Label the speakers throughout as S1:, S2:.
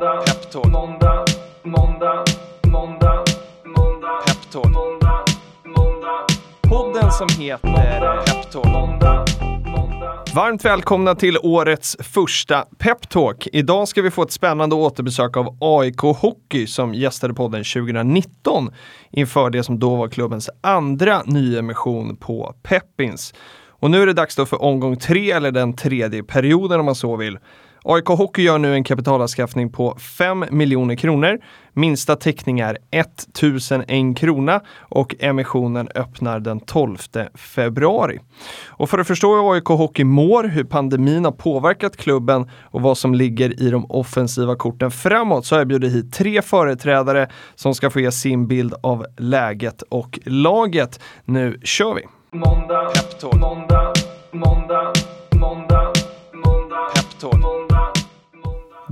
S1: måndag, Peptalk. måndag, måndag, måndag, måndag, Peptalk. måndag, måndag. Podden som heter Peptalk. Måndag, måndag. Varmt välkomna till årets första Peptalk. Idag ska vi få ett spännande återbesök av AIK Hockey som gästade podden 2019 inför det som då var klubbens andra nyemission på Peppins. Och nu är det dags då för omgång tre, eller den tredje perioden om man så vill. AIK Hockey gör nu en kapitalanskaffning på 5 miljoner kronor. Minsta täckning är 1001 krona och emissionen öppnar den 12 februari. Och för att förstå hur AIK Hockey mår, hur pandemin har påverkat klubben och vad som ligger i de offensiva korten framåt så har jag bjudit hit tre företrädare som ska få ge sin bild av läget och laget. Nu kör vi! Måndag, måndag, måndag, måndag, måndag, måndag.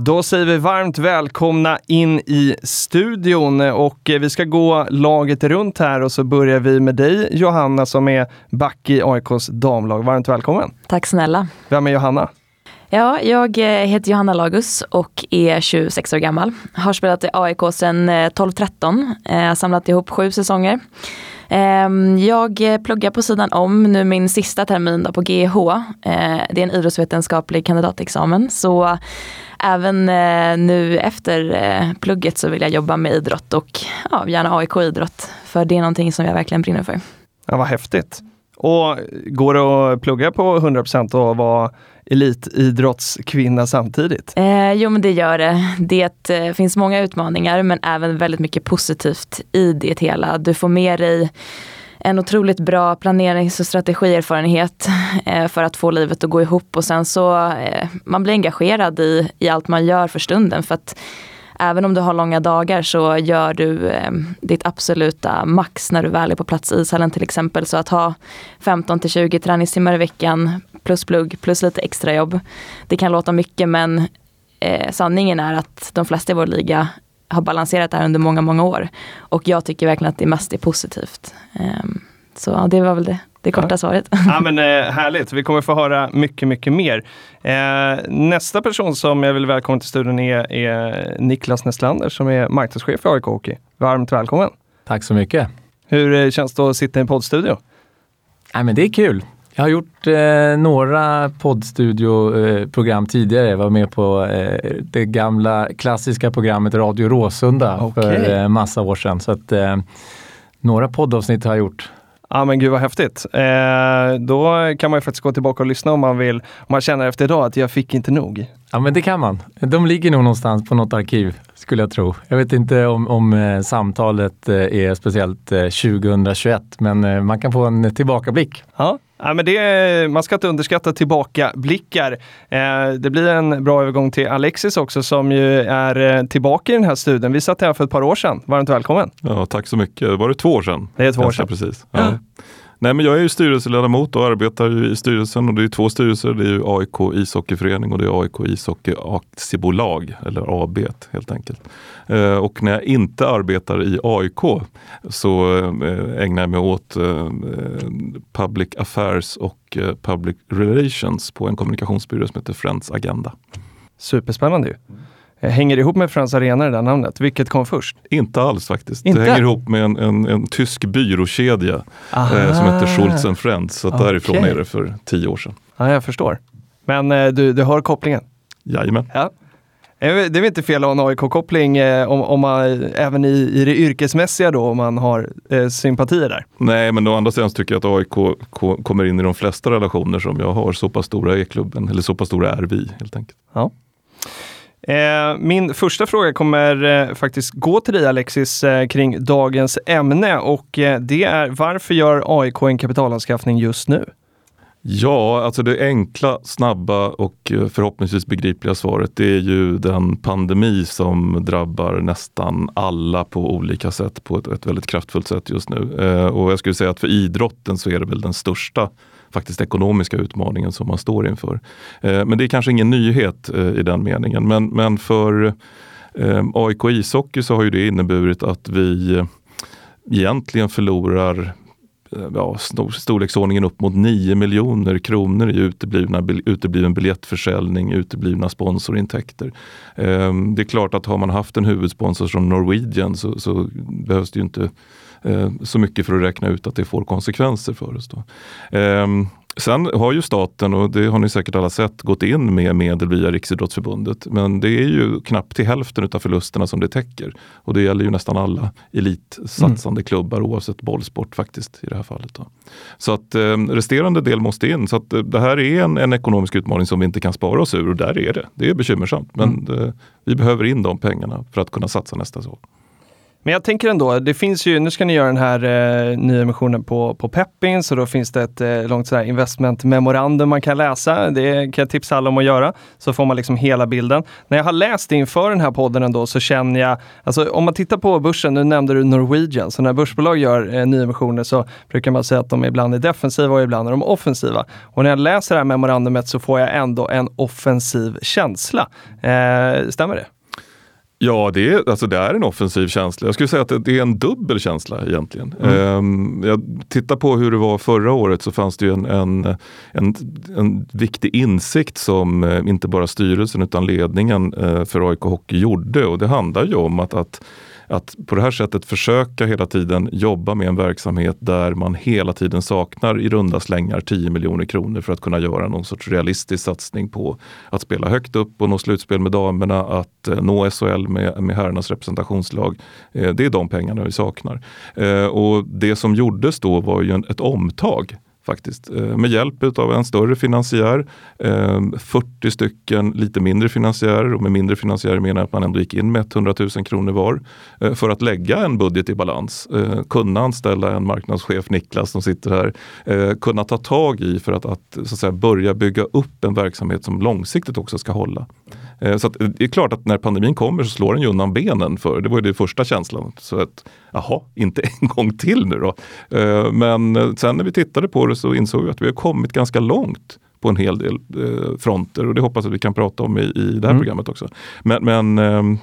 S1: Då säger vi varmt välkomna in i studion och vi ska gå laget runt här och så börjar vi med dig Johanna som är back i AIKs damlag. Varmt välkommen!
S2: Tack snälla!
S1: Vem är Johanna?
S2: Ja, jag eh, heter Johanna Lagus och är 26 år gammal. Har spelat i AIK sedan 12-13, eh, samlat ihop sju säsonger. Ehm, jag pluggar på sidan om nu min sista termin på GH. Eh, det är en idrottsvetenskaplig kandidatexamen. Så även eh, nu efter eh, plugget så vill jag jobba med idrott och ja, gärna AIK-idrott. För det är någonting som jag verkligen brinner för.
S1: Ja, vad häftigt. Och går det att plugga på 100% och vara elitidrottskvinna samtidigt?
S2: Eh, jo men det gör det. Det eh, finns många utmaningar men även väldigt mycket positivt i det hela. Du får med dig en otroligt bra planerings och strategierfarenhet eh, för att få livet att gå ihop och sen så eh, man blir engagerad i, i allt man gör för stunden för att även om du har långa dagar så gör du eh, ditt absoluta max när du väl är på plats i ishallen till exempel. Så att ha 15 till 20 träningstimmar i veckan plus plugg plus lite extrajobb. Det kan låta mycket men eh, sanningen är att de flesta i vår liga har balanserat det här under många, många år. Och jag tycker verkligen att det mest är positivt. Eh, så ja, det var väl det, det korta
S1: ja.
S2: svaret.
S1: Ja men eh, härligt, vi kommer få höra mycket, mycket mer. Eh, nästa person som jag vill välkomna till studion är, är Niklas Näslander som är marknadschef för AIK Hockey. Varmt välkommen!
S3: Tack så mycket!
S1: Hur eh, känns det att sitta i en poddstudio?
S3: Ja, men det är kul. Jag har gjort eh, några poddstudioprogram eh, tidigare. Jag var med på eh, det gamla klassiska programmet Radio Råsunda okay. för eh, massa år sedan. Så att, eh, några poddavsnitt har jag gjort.
S1: Ja men gud vad häftigt. Eh, då kan man ju faktiskt gå tillbaka och lyssna om man vill. Om man känner efter idag att jag fick inte nog.
S3: Ja men det kan man. De ligger nog någonstans på något arkiv skulle jag tro. Jag vet inte om, om eh, samtalet eh, är speciellt 2021 men man kan få en tillbakablick.
S1: Ja, Ja, men det, man ska inte underskatta tillbakablickar. Eh, det blir en bra övergång till Alexis också som ju är eh, tillbaka i den här studien. Vi satt här för ett par år sedan. Varmt välkommen!
S4: Ja, tack så mycket. Var det två år sedan?
S1: Det är två år sedan.
S4: Precis. Ja. Nej, men jag är ju styrelseledamot och arbetar i styrelsen och det är två styrelser. Det är ju AIK ishockeyförening och det är AIK ishockey aktiebolag eller AB helt enkelt. Eh, och när jag inte arbetar i AIK så eh, ägnar jag mig åt eh, public affairs och public relations på en kommunikationsbyrå som heter Friends Agenda.
S1: Superspännande ju. Eh, hänger det ihop med Friends Arena det där namnet? Vilket kom först?
S4: Inte alls faktiskt. Inte? Det hänger ihop med en, en, en tysk byråkedja eh, som heter Schultz Friends. Så okay. därifrån är det för tio år sedan.
S1: Ja, jag förstår. Men eh, du, du har kopplingen?
S4: Jajamän.
S1: Ja. Eh, det är väl inte fel att ha en AIK-koppling eh, om, om man, även i, i det yrkesmässiga då, om man har eh, sympatier där?
S4: Nej, men å andra sidan tycker jag att AIK kommer in i de flesta relationer som jag har. Så pass stora är klubben, eller så pass stora är vi helt enkelt.
S1: Ja. Eh, min första fråga kommer eh, faktiskt gå till dig Alexis eh, kring dagens ämne och det är varför gör AIK en kapitalanskaffning just nu?
S4: Ja, alltså det enkla, snabba och förhoppningsvis begripliga svaret det är ju den pandemi som drabbar nästan alla på olika sätt på ett, ett väldigt kraftfullt sätt just nu. och jag skulle säga att för idrotten så är det väl den största faktiskt ekonomiska utmaningen som man står inför. Eh, men det är kanske ingen nyhet eh, i den meningen. Men, men för eh, AIK ishockey så har ju det inneburit att vi egentligen förlorar ja, storleksordningen upp mot 9 miljoner kronor i uteblivna, utebliven biljettförsäljning, uteblivna sponsorintäkter. Det är klart att har man haft en huvudsponsor som Norwegian så, så behövs det ju inte så mycket för att räkna ut att det får konsekvenser för oss. Då. Ehm, Sen har ju staten, och det har ni säkert alla sett, gått in med medel via Riksidrottsförbundet. Men det är ju knappt till hälften av förlusterna som det täcker. Och det gäller ju nästan alla elitsatsande mm. klubbar oavsett bollsport faktiskt i det här fallet. Då. Så att eh, resterande del måste in. Så att eh, det här är en, en, ekonomisk utmaning som vi inte kan spara oss ur och där är det. Det är bekymmersamt. Men mm. eh, vi behöver in de pengarna för att kunna satsa nästa år.
S1: Men jag tänker ändå, det finns ju, nu ska ni göra den här eh, nyemissionen på, på Peppin, så då finns det ett eh, långt sådär investmentmemorandum man kan läsa. Det kan jag tipsa alla om att göra, så får man liksom hela bilden. När jag har läst inför den här podden ändå så känner jag, alltså om man tittar på börsen, nu nämnde du Norwegian, så när börsbolag gör eh, nyemissioner så brukar man säga att de ibland är defensiva och ibland är de offensiva. Och när jag läser det här memorandumet så får jag ändå en offensiv känsla. Eh, stämmer det?
S4: Ja, det är, alltså det är en offensiv känsla. Jag skulle säga att det är en dubbel känsla egentligen. Mm. Um, jag tittar på hur det var förra året så fanns det ju en, en, en, en viktig insikt som uh, inte bara styrelsen utan ledningen uh, för AIK Hockey gjorde och det handlar ju om att, att att på det här sättet försöka hela tiden jobba med en verksamhet där man hela tiden saknar i runda slängar 10 miljoner kronor för att kunna göra någon sorts realistisk satsning på att spela högt upp och nå slutspel med damerna, att eh, nå SHL med, med herrarnas representationslag. Eh, det är de pengarna vi saknar. Eh, och det som gjordes då var ju ett omtag faktiskt. Eh, med hjälp av en större finansiär, eh, 40 stycken lite mindre finansiärer och med mindre finansiärer menar jag att man ändå gick in med 100 000 kronor var eh, för att lägga en budget i balans. Kunna anställa en marknadschef, Niklas som sitter här, kunna ta tag i för att, att, så att säga, börja bygga upp en verksamhet som långsiktigt också ska hålla. Eh, så eh, det är klart att när pandemin kommer så slår den ju undan benen för, det var ju den första känslan. Så att, jaha, inte en gång till nu då. Eh, men sen när vi tittade på det så insåg vi att vi har kommit ganska långt på en hel del eh, fronter och det hoppas att vi kan prata om i, i det här mm. programmet också. Men, men eh,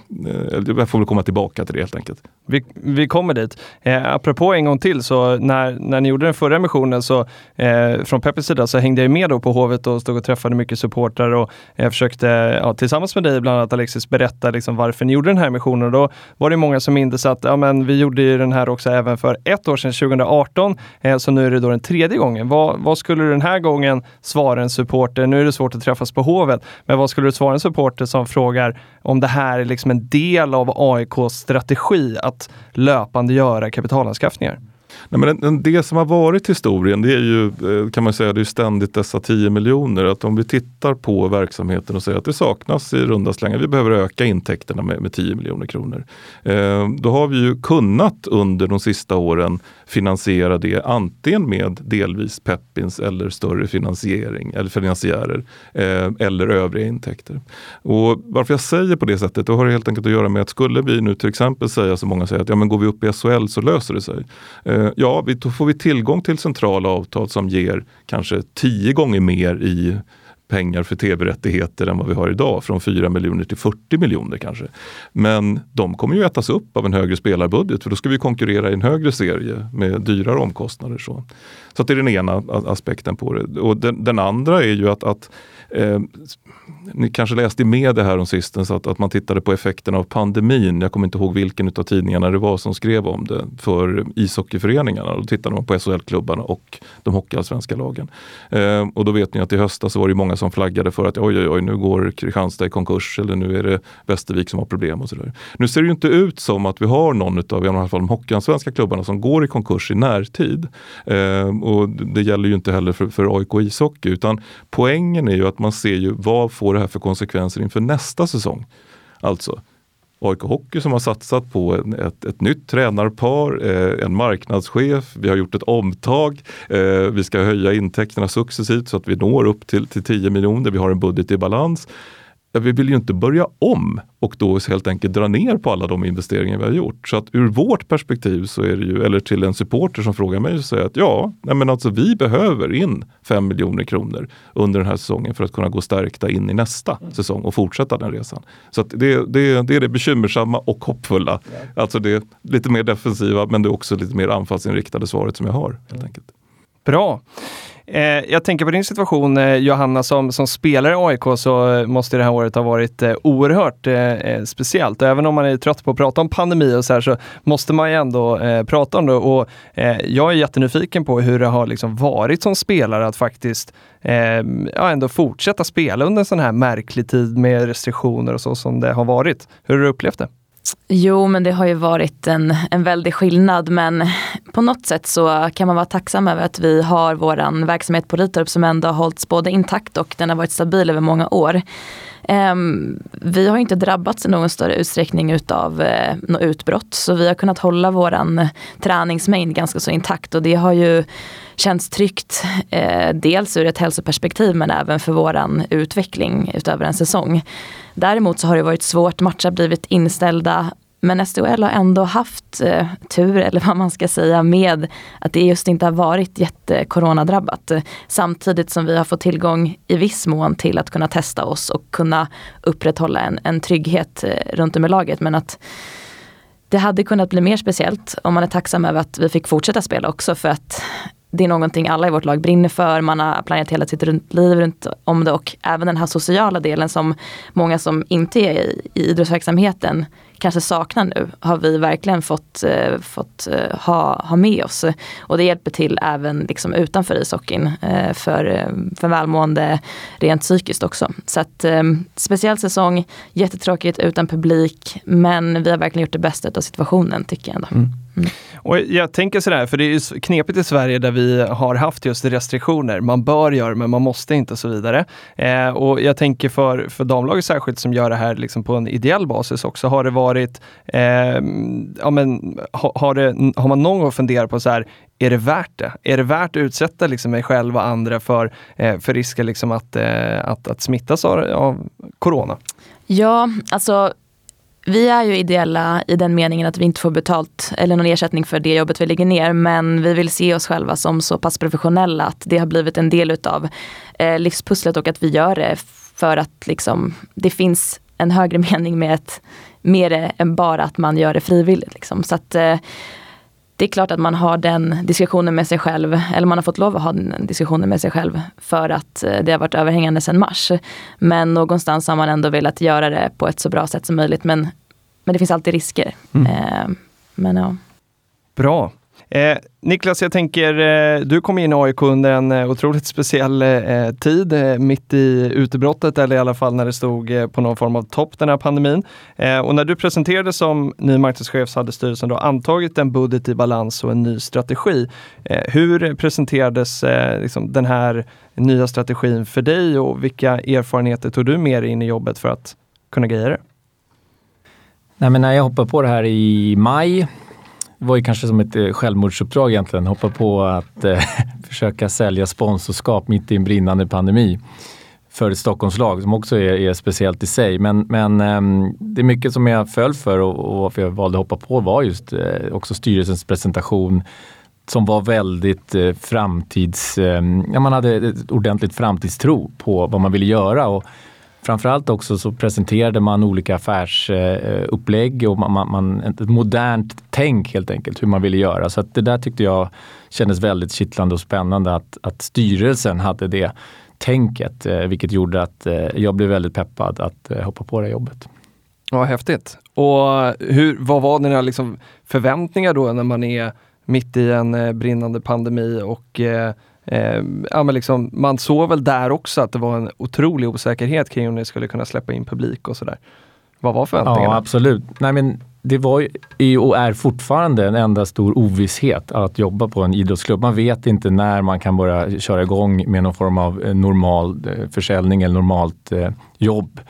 S4: jag får väl komma tillbaka till det helt enkelt.
S1: Vi, vi kommer dit. Eh, apropå en gång till, så när, när ni gjorde den förra emissionen så eh, från Peppes sida så hängde jag med då på Hovet och stod och träffade mycket supportrar och jag försökte ja, tillsammans med dig bland annat Alexis berätta liksom varför ni gjorde den här emissionen. Och då var det många som mindes att ja, men vi gjorde ju den här också även för ett år sedan, 2018. Eh, så nu är det då den tredje gången. Vad, vad skulle du den här gången svara en supporter? Nu är det svårt att träffas på Hovet, men vad skulle du svara en supporter som frågar om det här är liksom en del av AIKs strategi att löpande göra kapitalanskaffningar?
S4: Nej, men det som har varit historien det är ju eh, kan man säga det är ständigt dessa 10 miljoner. Att om vi tittar på verksamheten och säger att det saknas i runda slängar, vi behöver öka intäkterna med, med 10 miljoner kronor. Eh, då har vi ju kunnat under de sista åren finansiera det antingen med delvis Peppins eller större finansiering eller finansiärer eh, eller övriga intäkter. Och Varför jag säger på det sättet, det har helt enkelt att göra med att skulle vi nu till exempel säga som många säger att ja, men går vi upp i SHL så löser det sig. Eh, Eh, ja, då får vi tillgång till centrala avtal som ger kanske tio gånger mer i pengar för tv-rättigheter än vad vi har idag, från 4 miljoner till 40 miljoner kanske. Men de kommer ju ätas upp av en högre spelarbudget för då ska vi konkurrera i en högre serie med dyrare omkostnader. Så, så det är den ena aspekten på det. Och den, den andra är ju att, att eh, ni kanske läste i media här om sistens att, att man tittade på effekterna av pandemin. Jag kommer inte ihåg vilken av tidningarna det var som skrev om det för ishockeyföreningarna. Då tittade man på SHL-klubbarna och de hockeyallsvenska lagen. Eh, och då vet ni att i höstas så var det många som flaggade för att oj, oj, oj, nu går Kristianstad i konkurs eller nu är det Västervik som har problem och sådär. Nu ser det ju inte ut som att vi har någon av i alla fall de hockeyallsvenska klubbarna som går i konkurs i närtid. Eh, och det gäller ju inte heller för, för AIK ishockey utan poängen är ju att man ser ju vad får det här för konsekvenser inför nästa säsong? Alltså AIK Hockey som har satsat på en, ett, ett nytt tränarpar, eh, en marknadschef, vi har gjort ett omtag, eh, vi ska höja intäkterna successivt så att vi når upp till, till 10 miljoner, vi har en budget i balans ja, vi vill ju inte börja om och då helt enkelt dra ner på alla de investeringar vi har gjort. Så att ur vårt perspektiv så är det ju, eller till en supporter som frågar mig, så säger att ja, nej men alltså vi behöver in 5 miljoner kronor under den här säsongen för att kunna gå stärkta in i nästa mm. säsong och fortsätta den resan. Så att det, det, det är det bekymmersamma och hoppfulla. Alltså det lite mer defensiva men det är också lite mer anfallsinriktade svaret som jag har. helt mm. enkelt.
S1: Bra. Eh, jag tänker på din situation eh, Johanna, som, som spelare i AIK så eh, måste det här året ha varit eh, oerhört eh, eh, speciellt. Och även om man är trött på att prata om pandemi och så här så måste man ju ändå eh, prata om det. Och eh, jag är jättenyfiken på hur det har liksom varit som spelare att faktiskt ehm, ja, ändå fortsätta spela under en sån här märklig tid med restriktioner och så som det har varit. Hur har du upplevt det?
S2: Jo, men det har ju varit en, en väldig skillnad. Men på något sätt så kan man vara tacksam över att vi har vår verksamhet på Ritorp som ändå har hållits både intakt och den har varit stabil över många år. Ehm, vi har inte drabbats i någon större utsträckning utav eh, något utbrott. Så vi har kunnat hålla våran eh, träningsmängd ganska så intakt och det har ju känts tryggt. Eh, dels ur ett hälsoperspektiv men även för våran utveckling utöver en säsong. Däremot så har det varit svårt, matcher har blivit inställda. Men SDHL har ändå haft eh, tur, eller vad man ska säga, med att det just inte har varit jättekoronadrabbat. Samtidigt som vi har fått tillgång i viss mån till att kunna testa oss och kunna upprätthålla en, en trygghet eh, runt om i laget. Men att det hade kunnat bli mer speciellt om man är tacksam över att vi fick fortsätta spela också för att det är någonting alla i vårt lag brinner för. Man har planerat hela sitt liv runt om det och även den här sociala delen som många som inte är i, i idrottsverksamheten kanske saknar nu har vi verkligen fått, eh, fått eh, ha, ha med oss. Och det hjälper till även liksom utanför ishockeyn eh, för, eh, för välmående rent psykiskt också. Så att eh, speciell säsong, jättetråkigt utan publik men vi har verkligen gjort det bästa av situationen tycker jag ändå. Mm.
S1: Mm. Och jag tänker sådär, för det är knepigt i Sverige där vi har haft just restriktioner. Man bör göra men man måste inte och så vidare. Eh, och jag tänker för, för damlaget särskilt som gör det här liksom på en ideell basis också. Har det varit, eh, ja men ha, har, det, har man någon gång funderat på så här, är det värt det? Är det värt att utsätta liksom mig själv och andra för, eh, för risken liksom att, eh, att, att smittas av, av corona?
S2: Ja, alltså vi är ju ideella i den meningen att vi inte får betalt eller någon ersättning för det jobbet vi lägger ner. Men vi vill se oss själva som så pass professionella att det har blivit en del utav eh, livspusslet och att vi gör det för att liksom, det finns en högre mening med ett, mer än bara att man gör det frivilligt. Liksom. Så att, eh, det är klart att man har den diskussionen med sig själv, eller man har fått lov att ha den diskussionen med sig själv för att eh, det har varit överhängande sedan mars. Men någonstans har man ändå velat göra det på ett så bra sätt som möjligt. Men, men det finns alltid risker. Mm. Eh, men ja.
S1: Bra. Eh, Niklas, jag tänker, eh, du kom in i AIK under en eh, otroligt speciell eh, eh tid, eh, mitt i utbrottet eller i alla fall när det stod eh, på någon form av topp den här pandemin. Eh, och när du presenterades som ny marknadschef så hade styrelsen då antagit en budget i balans och en ny strategi. Eh, hur presenterades liksom den här nya strategin för dig och vilka erfarenheter tog du med dig in i jobbet för att kunna greja det?
S3: Nej, men när jag hoppade på det här i maj det var ju kanske som ett eh, självmordsuppdrag egentligen, hoppa på att eh, försöka sälja sponsorskap mitt i en brinnande pandemi för ett Stockholmslag som också är, är speciellt i sig. Men, men eh, det är mycket som jag föll för och, och varför jag valde att hoppa på var just eh, också styrelsens presentation som var väldigt eh, framtids... Eh, ja, man hade ett ordentligt framtidstro på vad man ville göra. Och Framförallt också så presenterade man olika affärsupplägg eh, och man, man, ett modernt tänk helt enkelt hur man ville göra. Så det där tyckte jag kändes väldigt kittlande och spännande att, att styrelsen hade det tänket, eh, vilket gjorde att eh, jag blev väldigt peppad att hoppa på det jobbet.
S1: Ja, häftigt. Och hur, vad var dina liksom förväntningar då när man är mitt i en brinnande pandemi och Eh, ja, men liksom, man såg väl där också att det var en otrolig osäkerhet kring om ni skulle kunna släppa in publik och sådär. Vad var förväntningarna?
S3: Ja, absolut. Nej, men det var ju och är fortfarande en enda stor ovisshet att jobba på en idrottsklubb. Man vet inte när man kan börja köra igång med någon form av eh, normal eh, försäljning eller normalt eh, jobb.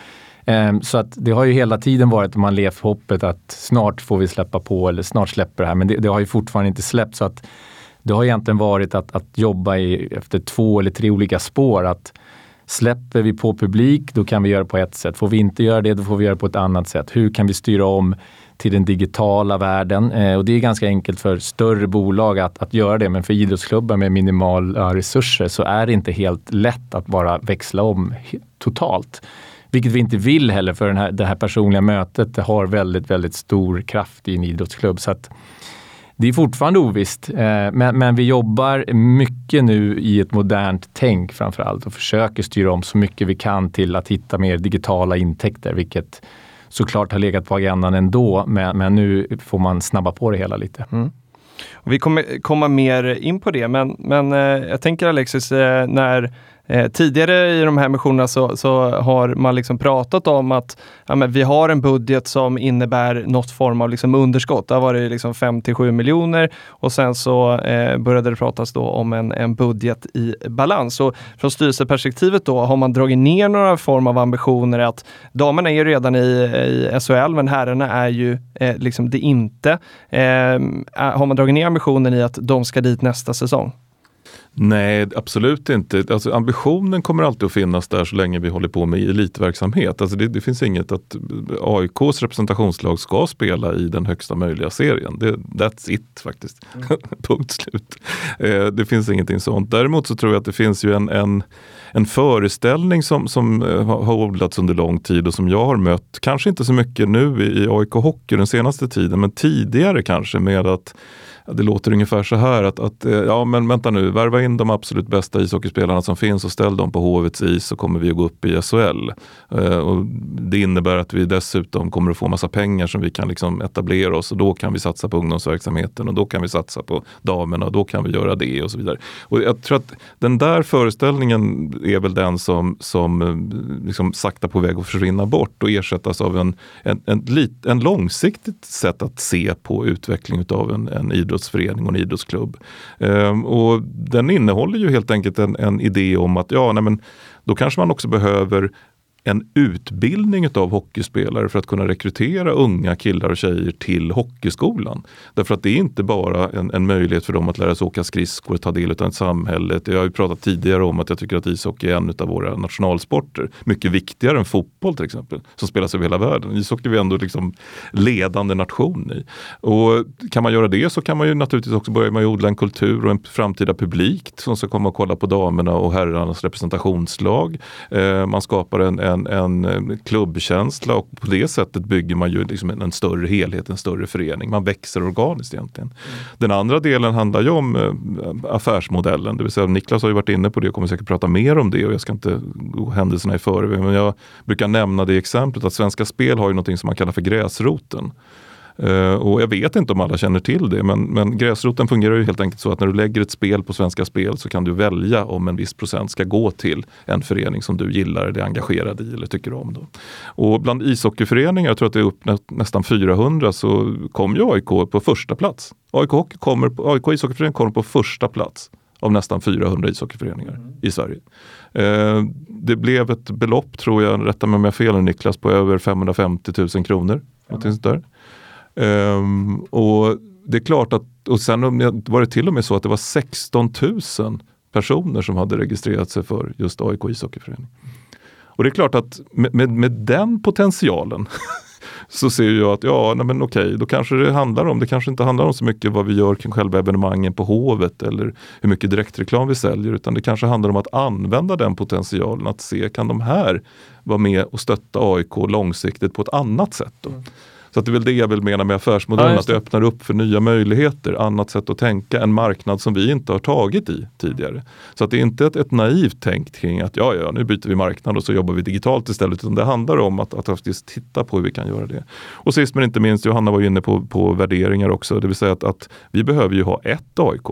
S3: Ehm, så att det har ju hela tiden varit att man levt hoppet att snart får vi släppa på eller snart släpper det här. Men det, det har ju fortfarande inte släppt. Så att det har egentligen varit att, att jobba i, efter två eller tre olika spår. Att Släpper vi på publik, då kan vi göra på ett sätt. Får vi inte göra det, då får vi göra på ett annat sätt. Hur kan vi styra om till den digitala världen? Eh, och det är ganska enkelt för större bolag att, att göra det, men för idrottsklubbar med minimala resurser så är det inte helt lätt att bara växla om totalt. Vilket vi inte vill heller för den här, det här personliga mötet det har väldigt, väldigt stor kraft i en idrottsklubb. Så att det är fortfarande ovisst, eh, men, men, vi jobbar mycket nu i ett modernt tänk framför allt och försöker styra om så mycket vi kan till att hitta mer digitala intäkter, vilket såklart har legat på agendan ändå, men, men nu får man snabba på det hela lite. Mm.
S1: Och vi kommer komma mer in på det, men, men eh, jag tänker Alexis, eh, när Eh, tidigare i de här missionerna så, så, har man liksom pratat om att ja, men vi har en budget som innebär något form av liksom underskott. Det var det liksom 5-7 miljoner och sen så eh, började det pratas då om en, en budget i balans. Och från styrelseperspektivet då har man dragit ner några form av ambitioner att damerna är ju redan i, i SHL men herrarna är ju eh, liksom det inte. Eh, har man dragit ner ambitionen i att de ska dit nästa säsong?
S4: Nej, absolut inte. Alltså, ambitionen kommer alltid att finnas där så länge vi håller på med elitverksamhet. Alltså, det, det finns inget att AIKs representationslag ska spela i den högsta möjliga serien. Det, that's it faktiskt. Mm. Punkt slut. Eh, det finns ingenting sånt. Däremot så tror jag att det finns ju en, en en föreställning som, som eh, har odlats under lång tid och som jag har mött, kanske inte så mycket nu i AIK Hockey den senaste tiden, men tidigare kanske med att det låter ungefär så här att, att eh, ja men vänta nu, värva in de absolut bästa ishockeyspelarna som finns och ställ dem på Hovets is så kommer vi att gå upp i SHL. Eh, och det innebär att vi dessutom kommer att få massa pengar som vi kan liksom etablera oss och då kan vi satsa på ungdomsverksamheten och då kan vi satsa på damerna och då kan vi göra det och så vidare. Och jag tror att den där föreställningen är väl den som, som eh, liksom sakta på väg att försvinna bort och ersättas av en, en, en, lit, en långsiktigt sätt att se på utveckling av en, en idrott idrottsförening och en idrottsklubb. Ehm, och den innehåller ju helt enkelt en, en idé om att ja, nej, men då kanske man också behöver en utbildning av hockeyspelare för att kunna rekrytera unga killar och tjejer till hockeyskolan. Därför att det är inte bara en, en möjlighet för dem att lära sig åka skridskor, och ta del av samhället. Jag har ju pratat tidigare om att jag tycker att ishockey är en av våra nationalsporter. Mycket viktigare än fotboll till exempel, som spelas över hela världen. Ishockey är vi ändå liksom ledande nation i. Och kan man göra det så kan man ju naturligtvis också börja med att odla en kultur och en framtida publik som ska komma och kolla på damerna och herrarnas representationslag. Eh, man skapar en, en en, en klubbkänsla och på det sättet bygger man ju liksom en, en, större helhet, en större förening. Man växer organiskt egentligen. Mm. Den andra delen handlar ju om äh, affärsmodellen, det vill säga Niklas har ju varit inne på det och kommer säkert prata mer om det och jag ska inte gå händelserna i förväg. Men jag brukar nämna det exemplet att Svenska Spel har ju något som man kallar för gräsroten. Eh, och jag vet inte om alla känner till det, men, men gräsroten fungerar ju helt enkelt så att när du lägger ett spel på Svenska Spel så kan du välja om en viss procent ska gå till en förening som du gillar eller är engagerad i eller tycker om. Då. Och bland ishockeyföreningar, jag tror att det är upp nä nästan 400, så kom ju AIK på första plats. AIK, Hockey kommer, AIK ishockeyförening kommer på första plats av nästan 400 ishockeyföreningar mm. i Sverige. Eh, det blev ett belopp, tror jag, rätta mig om jag har fel Niklas, på över 550 000 kronor. Mm. Där. Um, och det är klart att, och sen var det till och med så att det var 16 000 personer som hade registrerat sig för just AIK ishockeyförening. Och det är klart att med, med, med den potentialen så ser jag att ja, nej men okej, då kanske det handlar om, det kanske inte handlar om så mycket vad vi gör kring själva evenemangen på Hovet eller hur mycket direktreklam vi säljer, utan det kanske handlar om att använda den potentialen, att se kan de här vara med och stötta AIK långsiktigt på ett annat sätt. Då? Mm. Så det är väl det jag vill mena med affärsmodellen, ja, att det öppnar upp för nya möjligheter, annat sätt att tänka, en marknad som vi inte har tagit i tidigare. Så att det är inte ett, ett naivt tänk kring att ja, ja, nu byter vi marknad och så jobbar vi digitalt istället, utan det handlar om att, att faktiskt titta på hur vi kan göra det. Och sist men inte minst, Johanna var inne på, på värderingar också, det vill säga att, att vi behöver ju ha ett AIK.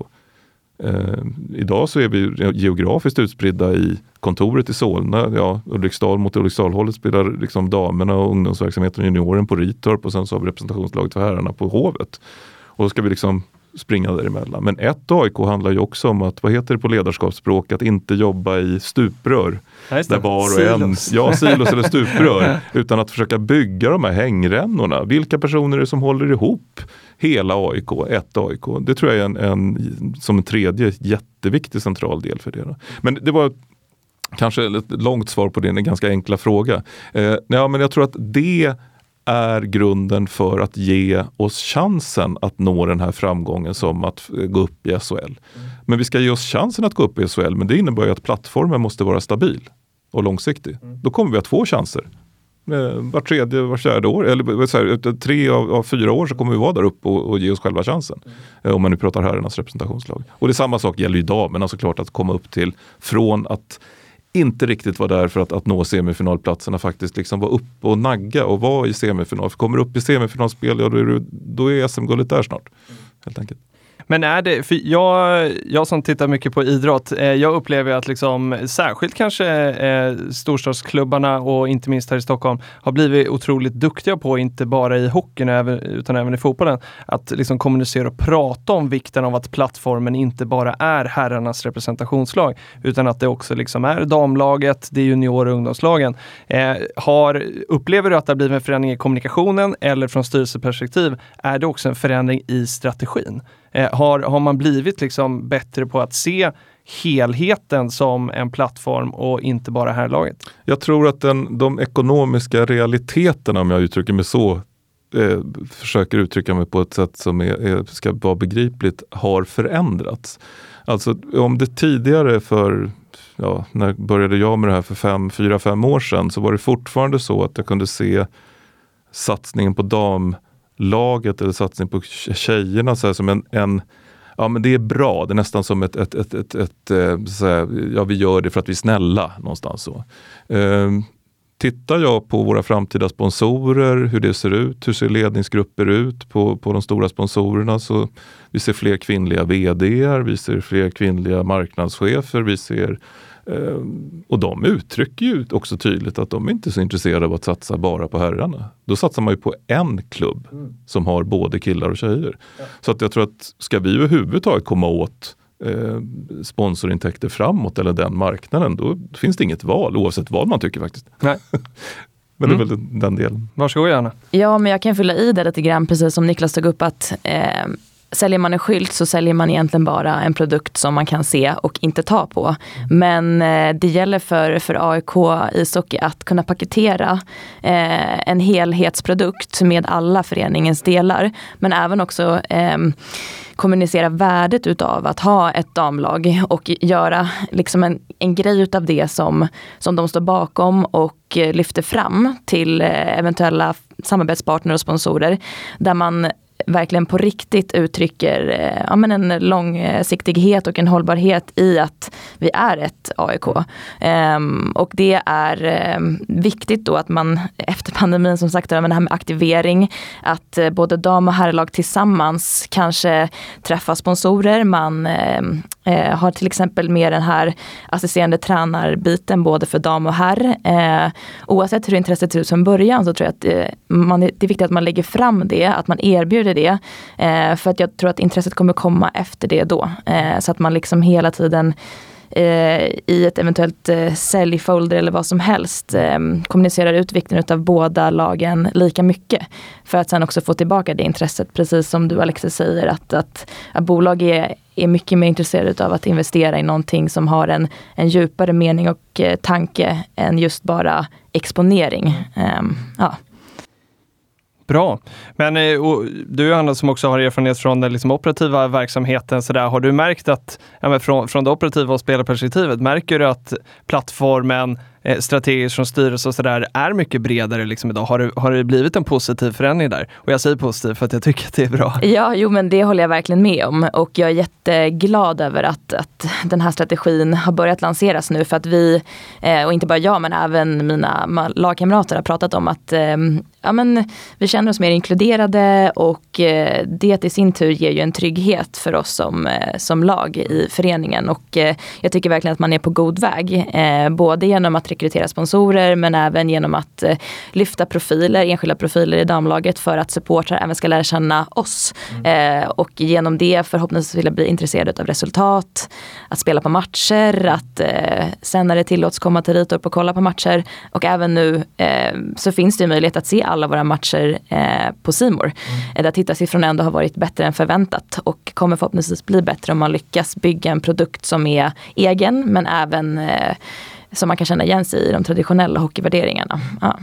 S4: Eh, idag så är vi geografiskt utspridda i kontoret i Solna, ja, Ulriksdal mot Ulriksdalhållet spelar liksom damerna och ungdomsverksamheten och junioren på Ritorp och sen så har vi representationslaget för herrarna på Hovet. Och då ska vi liksom springa däremellan. Men ett AIK handlar ju också om att, vad heter det på ledarskapsspråk, att inte jobba i stuprör. Ja, där var och en, ja silos eller stuprör, utan att försöka bygga de här hängrännorna. Vilka personer är det som håller ihop hela AIK, ett AIK? Det tror jag är en, en som en tredje jätteviktig central del för det. Då. Men det var kanske ett långt svar på din ganska enkla fråga. Eh, ja, men jag tror att det är grunden för att ge oss chansen att nå den här framgången som att gå upp i SHL. Mm. Men vi ska ge oss chansen att gå upp i SHL, men det innebär ju att plattformen måste vara stabil och långsiktig. Mm. Då kommer vi att få chanser. Eh, var tredje, var fjärde år, eller så här, tre av, av, fyra år så kommer vi vara där uppe och, och ge oss själva chansen. Mm. Om man nu pratar herrarnas representationslag. Och det samma sak gäller ju damerna såklart, att komma upp till från att inte riktigt vara där för att, att nå semifinalplatserna faktiskt liksom vara uppe och nagga och vara i semifinal. För kommer upp i semifinalspel, ja, då är, då är SM-guldet där snart. Helt enkelt.
S1: Men är det, för jag, jag som tittar mycket på idrott, eh, jag upplever att liksom, särskilt kanske eh, storstadsklubbarna och inte minst här i Stockholm har blivit otroligt duktiga på, inte bara i hockeyn utan även i fotbollen, att liksom kommunicera och prata om vikten av att plattformen inte bara är herrarnas representationslag, utan att det också liksom är damlaget, det är junior och ungdomslagen. Eh, har, upplever du att det har blivit en förändring i kommunikationen eller från styrelseperspektiv, är det också en förändring i strategin? Eh, har, har man blivit liksom bättre på att se helheten som en plattform och inte bara härlaget?
S4: Jag tror att den, de ekonomiska realiteterna, om jag uttrycker mig så, eh, försöker uttrycka mig på ett sätt som är, är, ska vara begripligt, har förändrats. Alltså om det tidigare för ja, när började jag med det här för fem, fyra, fem år sedan så var det fortfarande så att jag kunde se satsningen på dam laget eller satsning på tjejerna så här, som en, en Ja men det är bra, det är nästan som ett, ett, ett, ett, ett eh, så här, ja vi gör det för att vi är snälla någonstans så. Ehm, tittar jag på våra framtida sponsorer, hur det ser ut, hur ser ledningsgrupper ut på, på de stora sponsorerna så vi ser fler kvinnliga VD, vi ser fler kvinnliga marknadschefer, vi ser och de uttrycker ju också tydligt att de inte är så intresserade av att satsa bara på herrarna. Då satsar man ju på en klubb mm. som har både killar och tjejer. Ja. Så att jag tror att ska vi överhuvudtaget komma åt eh, sponsorintäkter framåt eller den marknaden, då finns det inget val oavsett vad man tycker faktiskt. Nej. Men det är mm. väl den delen.
S1: Varsågod Johanna.
S2: Ja, men jag kan fylla i det lite grann, precis som Niklas tog upp att eh, säljer man en skylt så säljer man egentligen bara en produkt som man kan se och inte ta på. Men eh, det gäller för, för AIK ishockey att kunna paketera eh, en helhetsprodukt med alla föreningens delar. Men även också eh, kommunicera värdet utav att ha ett damlag och göra liksom en, en grej utav det som, som de står bakom och eh, lyfter fram till eh, eventuella samarbetspartner och sponsorer. Där man verkligen på riktigt uttrycker eh, ja, men en långsiktighet och en hållbarhet i att vi är ett AIK. Um, ehm, och det är um, viktigt då att man efter pandemin som sagt, men det här med aktivering, att uh, både dam och herrlag tillsammans kanske träffar sponsorer, man um, Eh, har till exempel med den här assisterande tränarbiten både för dam och herr. Eh, oavsett hur intresset ser ut från början så tror jag att eh, man, det är viktigt att man lägger fram det, att man erbjuder det. Eh, för att jag tror att intresset kommer komma efter det då. Eh, så att man liksom hela tiden eh, i ett eventuellt eh, säljfolder eller vad som helst eh, kommunicerar ut vikten av båda lagen lika mycket. För att sen också få tillbaka det intresset, precis som du Alexis säger, att, att, att bolag är, är mycket mer intresserade av att investera i någonting som har en, en djupare mening och eh, tanke än just bara exponering. Um, ja.
S1: Bra. Men eh, du Johanna som också har erfarenhet från den liksom operativa verksamheten, så där, har du märkt att, ja, från, från det operativa och spelarperspektivet, märker du att plattformen eh, strategiskt från styrelse och sådär är mycket bredare liksom idag. Har det, har det blivit en positiv förändring där? Och jag säger positiv för att jag tycker att det är bra.
S2: Ja, jo men det håller jag verkligen med om och jag är jätteglad över att, att den här strategin har börjat lanseras nu för att vi, eh, och inte bara jag men även mina lagkamrater har pratat om att eh, ja, men, vi känner oss mer inkluderade och eh, det i sin tur ger ju en trygghet för oss som, eh, som lag i föreningen och eh, jag tycker verkligen att man är på god väg. Eh, både genom att rekrytera sponsorer men även genom att eh, lyfta profiler, enskilda profiler i damlaget för att supportrar även ska lära känna oss. Mm. Eh, och genom det förhoppningsvis vilja bli intresserade av resultat, att spela på matcher, att sen när det tillåts komma till Ritorp och kolla på matcher. Och även nu så finns det möjlighet att se alla våra matcher eh, på Simor. Mm. Där tittarsiffrorna ändå har varit bättre än förväntat och kommer förhoppningsvis bli bättre om man lyckas bygga en produkt som är egen men även som man kan känna igen sig i de traditionella hockeyvärderingarna. Ja.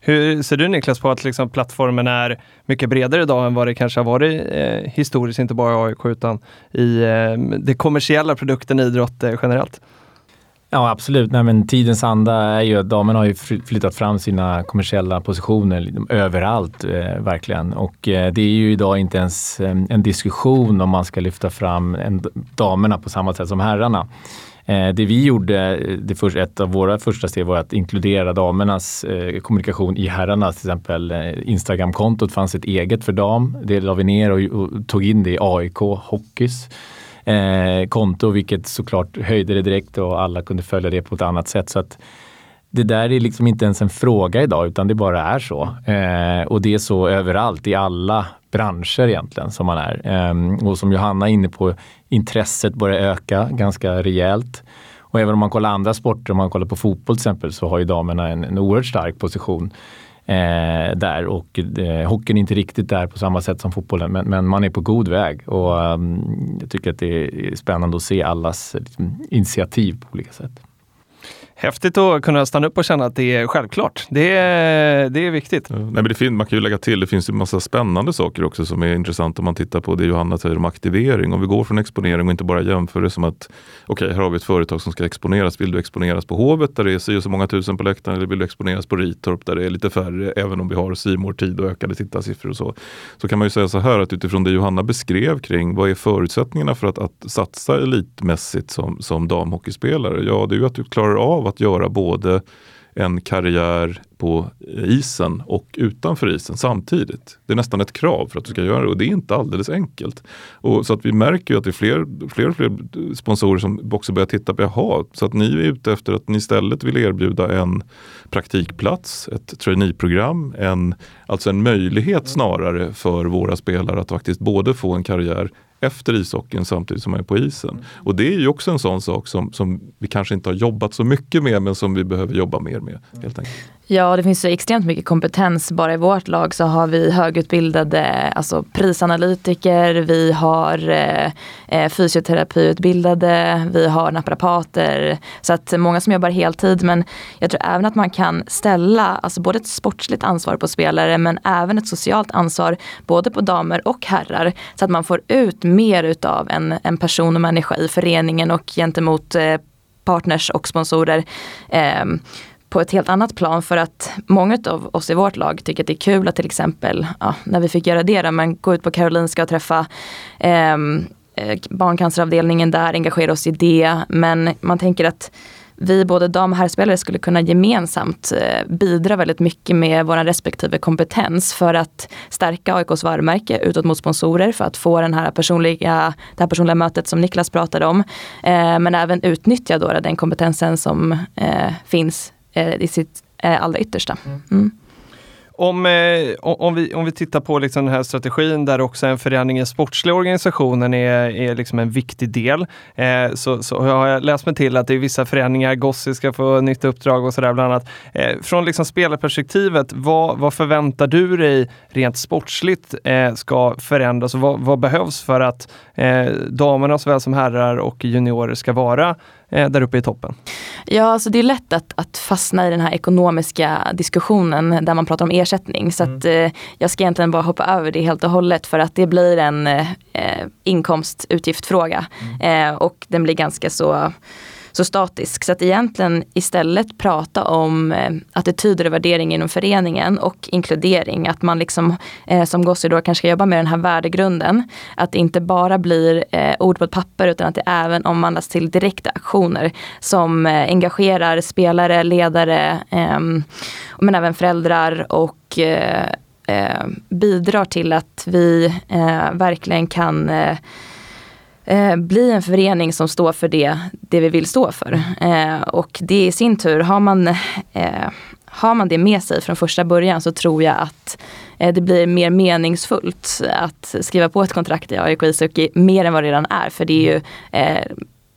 S1: Hur ser du Niklas på att liksom plattformen är mycket bredare idag än vad det kanske har varit eh, historiskt, inte bara i AIK utan i eh, det kommersiella produkten idrott eh, generellt?
S3: Ja absolut, Nej, men tidens anda är ju att damerna har ju flyttat fram sina kommersiella positioner liksom överallt eh, verkligen. Och eh, det är ju idag inte ens eh, en diskussion om man ska lyfta fram en, damerna på samma sätt som herrarna. Eh, det vi gjorde, eh, det först, ett av våra första steg var att inkludera damernas eh, kommunikation i herrarnas. Till exempel eh, Instagramkontot fanns ett eget för dam. Det la vi ner och, och tog in det i AIK Hockeys eh, konto, vilket såklart höjde det direkt och alla kunde följa det på ett annat sätt. Så att det där är liksom inte ens en fråga idag utan det bara är så. Eh, och det är så överallt i alla branscher egentligen som man är. Eh, och som Johanna är inne på, intresset börjar öka ganska rejält. Och även om man kollar andra sporter, om man kollar på fotboll till exempel, så har ju damerna en, en oerhört stark position eh, där och eh, hockeyn är inte riktigt där på samma sätt som fotbollen men, men man är på god väg och um, jag tycker att det är spännande att se allas liksom, initiativ på olika sätt.
S1: Häftigt att kunna stanna upp och känna att det är självklart. Det är, det är viktigt.
S4: Ja, nej, men det finns, man kan ju lägga till, det finns ju massa spännande saker också som är intressant om man tittar på det Johanna säger om aktivering. Om vi går från exponering och inte bara jämför det som att okej, okay, här har vi ett företag som ska exponeras. Vill du exponeras på Hovet där det är si så många tusen på läktaren eller vill du exponeras på Ritorp där det är lite färre även om vi har simor tid och ökade tittarsiffror och så. Så kan man ju säga så här att utifrån det Johanna beskrev kring vad är förutsättningarna för att, att satsa elitmässigt som, som damhockeyspelare? Ja, det är ju att du klarar av att göra både en karriär på isen och utanför isen samtidigt. Det är nästan ett krav för att du ska göra det och det är inte alldeles enkelt. Och så att vi märker ju att det är fler, fler och fler sponsorer som också börjar titta på, jaha, så att ni är ute efter att ni istället vill erbjuda en praktikplats, ett traineeprogram, en, alltså en möjlighet snarare för våra spelare att faktiskt både få en karriär efter ishockeyn samtidigt som man är på isen. Mm. Och det är ju också en sån sak som, som vi kanske inte har jobbat så mycket med men som vi behöver jobba mer med. helt enkelt.
S2: Ja, det finns så extremt mycket kompetens. Bara i vårt lag så har vi högutbildade alltså prisanalytiker, vi har eh, eh, fysioterapiutbildade, vi har naprapater. Så att många som jobbar heltid. Men jag tror även att man kan ställa alltså både ett sportsligt ansvar på spelare men även ett socialt ansvar både på damer och herrar. Så att man får ut mer utav en, en person och människa i föreningen och gentemot eh, partners och sponsorer. Eh, på ett helt annat plan för att många av oss i vårt lag tycker att det är kul att till exempel, ja, när vi fick göra det då, men gå ut på Karolinska och träffa ehm, eh, barncanceravdelningen där, engagera oss i det. Men man tänker att vi både dam och herrspelare skulle kunna gemensamt eh, bidra väldigt mycket med vår respektive kompetens för att stärka AIKs varumärke utåt mot sponsorer för att få den här personliga, det här personliga mötet som Niklas pratade om. Eh, men även utnyttja då den kompetensen som eh, finns i sitt eh, allra yttersta. Mm. mm.
S1: Om, eh, om, vi, om vi tittar på liksom den här strategin där också en förändring i sportsliga organisationen är, är liksom en viktig del. Eh, så, så har jag läst mig till att det är vissa förändringar, Gossi ska få nytt uppdrag och sådär bland annat. Eh, från liksom spelarperspektivet, vad, vad förväntar du dig rent sportsligt eh, ska förändras och vad, vad behövs för att eh, damerna såväl som herrar och juniorer ska vara eh, där uppe i toppen?
S2: Ja, alltså det är lätt att, att fastna i den här ekonomiska diskussionen där man pratar om ersättning. Så mm. att, eh, jag ska egentligen bara hoppa över det helt och hållet för att det blir en eh, inkomstutgiftfråga. Mm. Eh, och den blir ganska så så statisk. Så att egentligen istället prata om eh, attityder och värdering inom föreningen och inkludering. Att man liksom eh, som Gossi då kanske ska jobba med den här värdegrunden. Att det inte bara blir eh, ord på ett papper utan att det även omvandlas till direkta aktioner som eh, engagerar spelare, ledare ehm, men även föräldrar och eh, eh, bidrar till att vi eh, verkligen kan eh, bli en förening som står för det, det vi vill stå för. Eh, och det i sin tur, har man, eh, har man det med sig från första början så tror jag att eh, det blir mer meningsfullt att skriva på ett kontrakt i AIK ishockey mer än vad det redan är. För det är ju eh,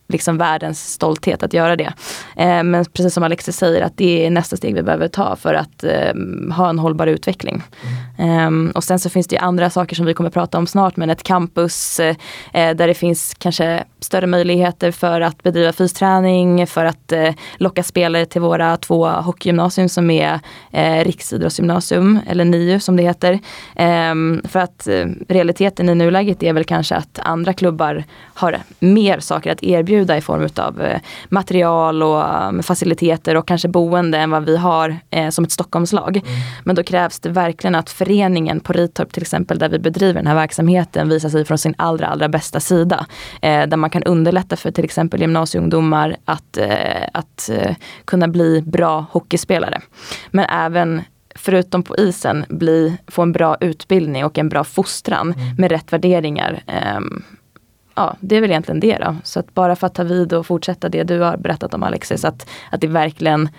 S2: liksom världens stolthet att göra det. Eh, men precis som Alexis säger att det är nästa steg vi behöver ta för att eh, ha en hållbar utveckling. Mm. Mm. och sen så finns det andra saker som vi kommer prata om snart men ett campus eh, där det finns kanske större möjligheter för att bedriva fysträning, för att eh, locka spelare till våra två hockeygymnasium som är eh, riksidrottsgymnasium, eller NIU som det heter. Eh, för att realiteten i nuläget är väl kanske att andra klubbar har mer saker att erbjuda i form av material och um, faciliteter och kanske boende än vad vi har som ett Stockholmslag. Mm. Men då krävs det verkligen att föreningen på Ritorp till exempel, där vi bedriver den här verksamheten, visar sig från sin allra, allra bästa sida. Eh, där man kan underlätta för till exempel gymnasieungdomar att, eh, att eh, kunna bli bra hockeyspelare. Men även förutom på isen bli, få en bra utbildning och en bra fostran mm. med rätt värderingar. Um, ja, det är väl egentligen det då. Så att bara för att ta vid och fortsätta det du har berättat om Alexis, att, att det verkligen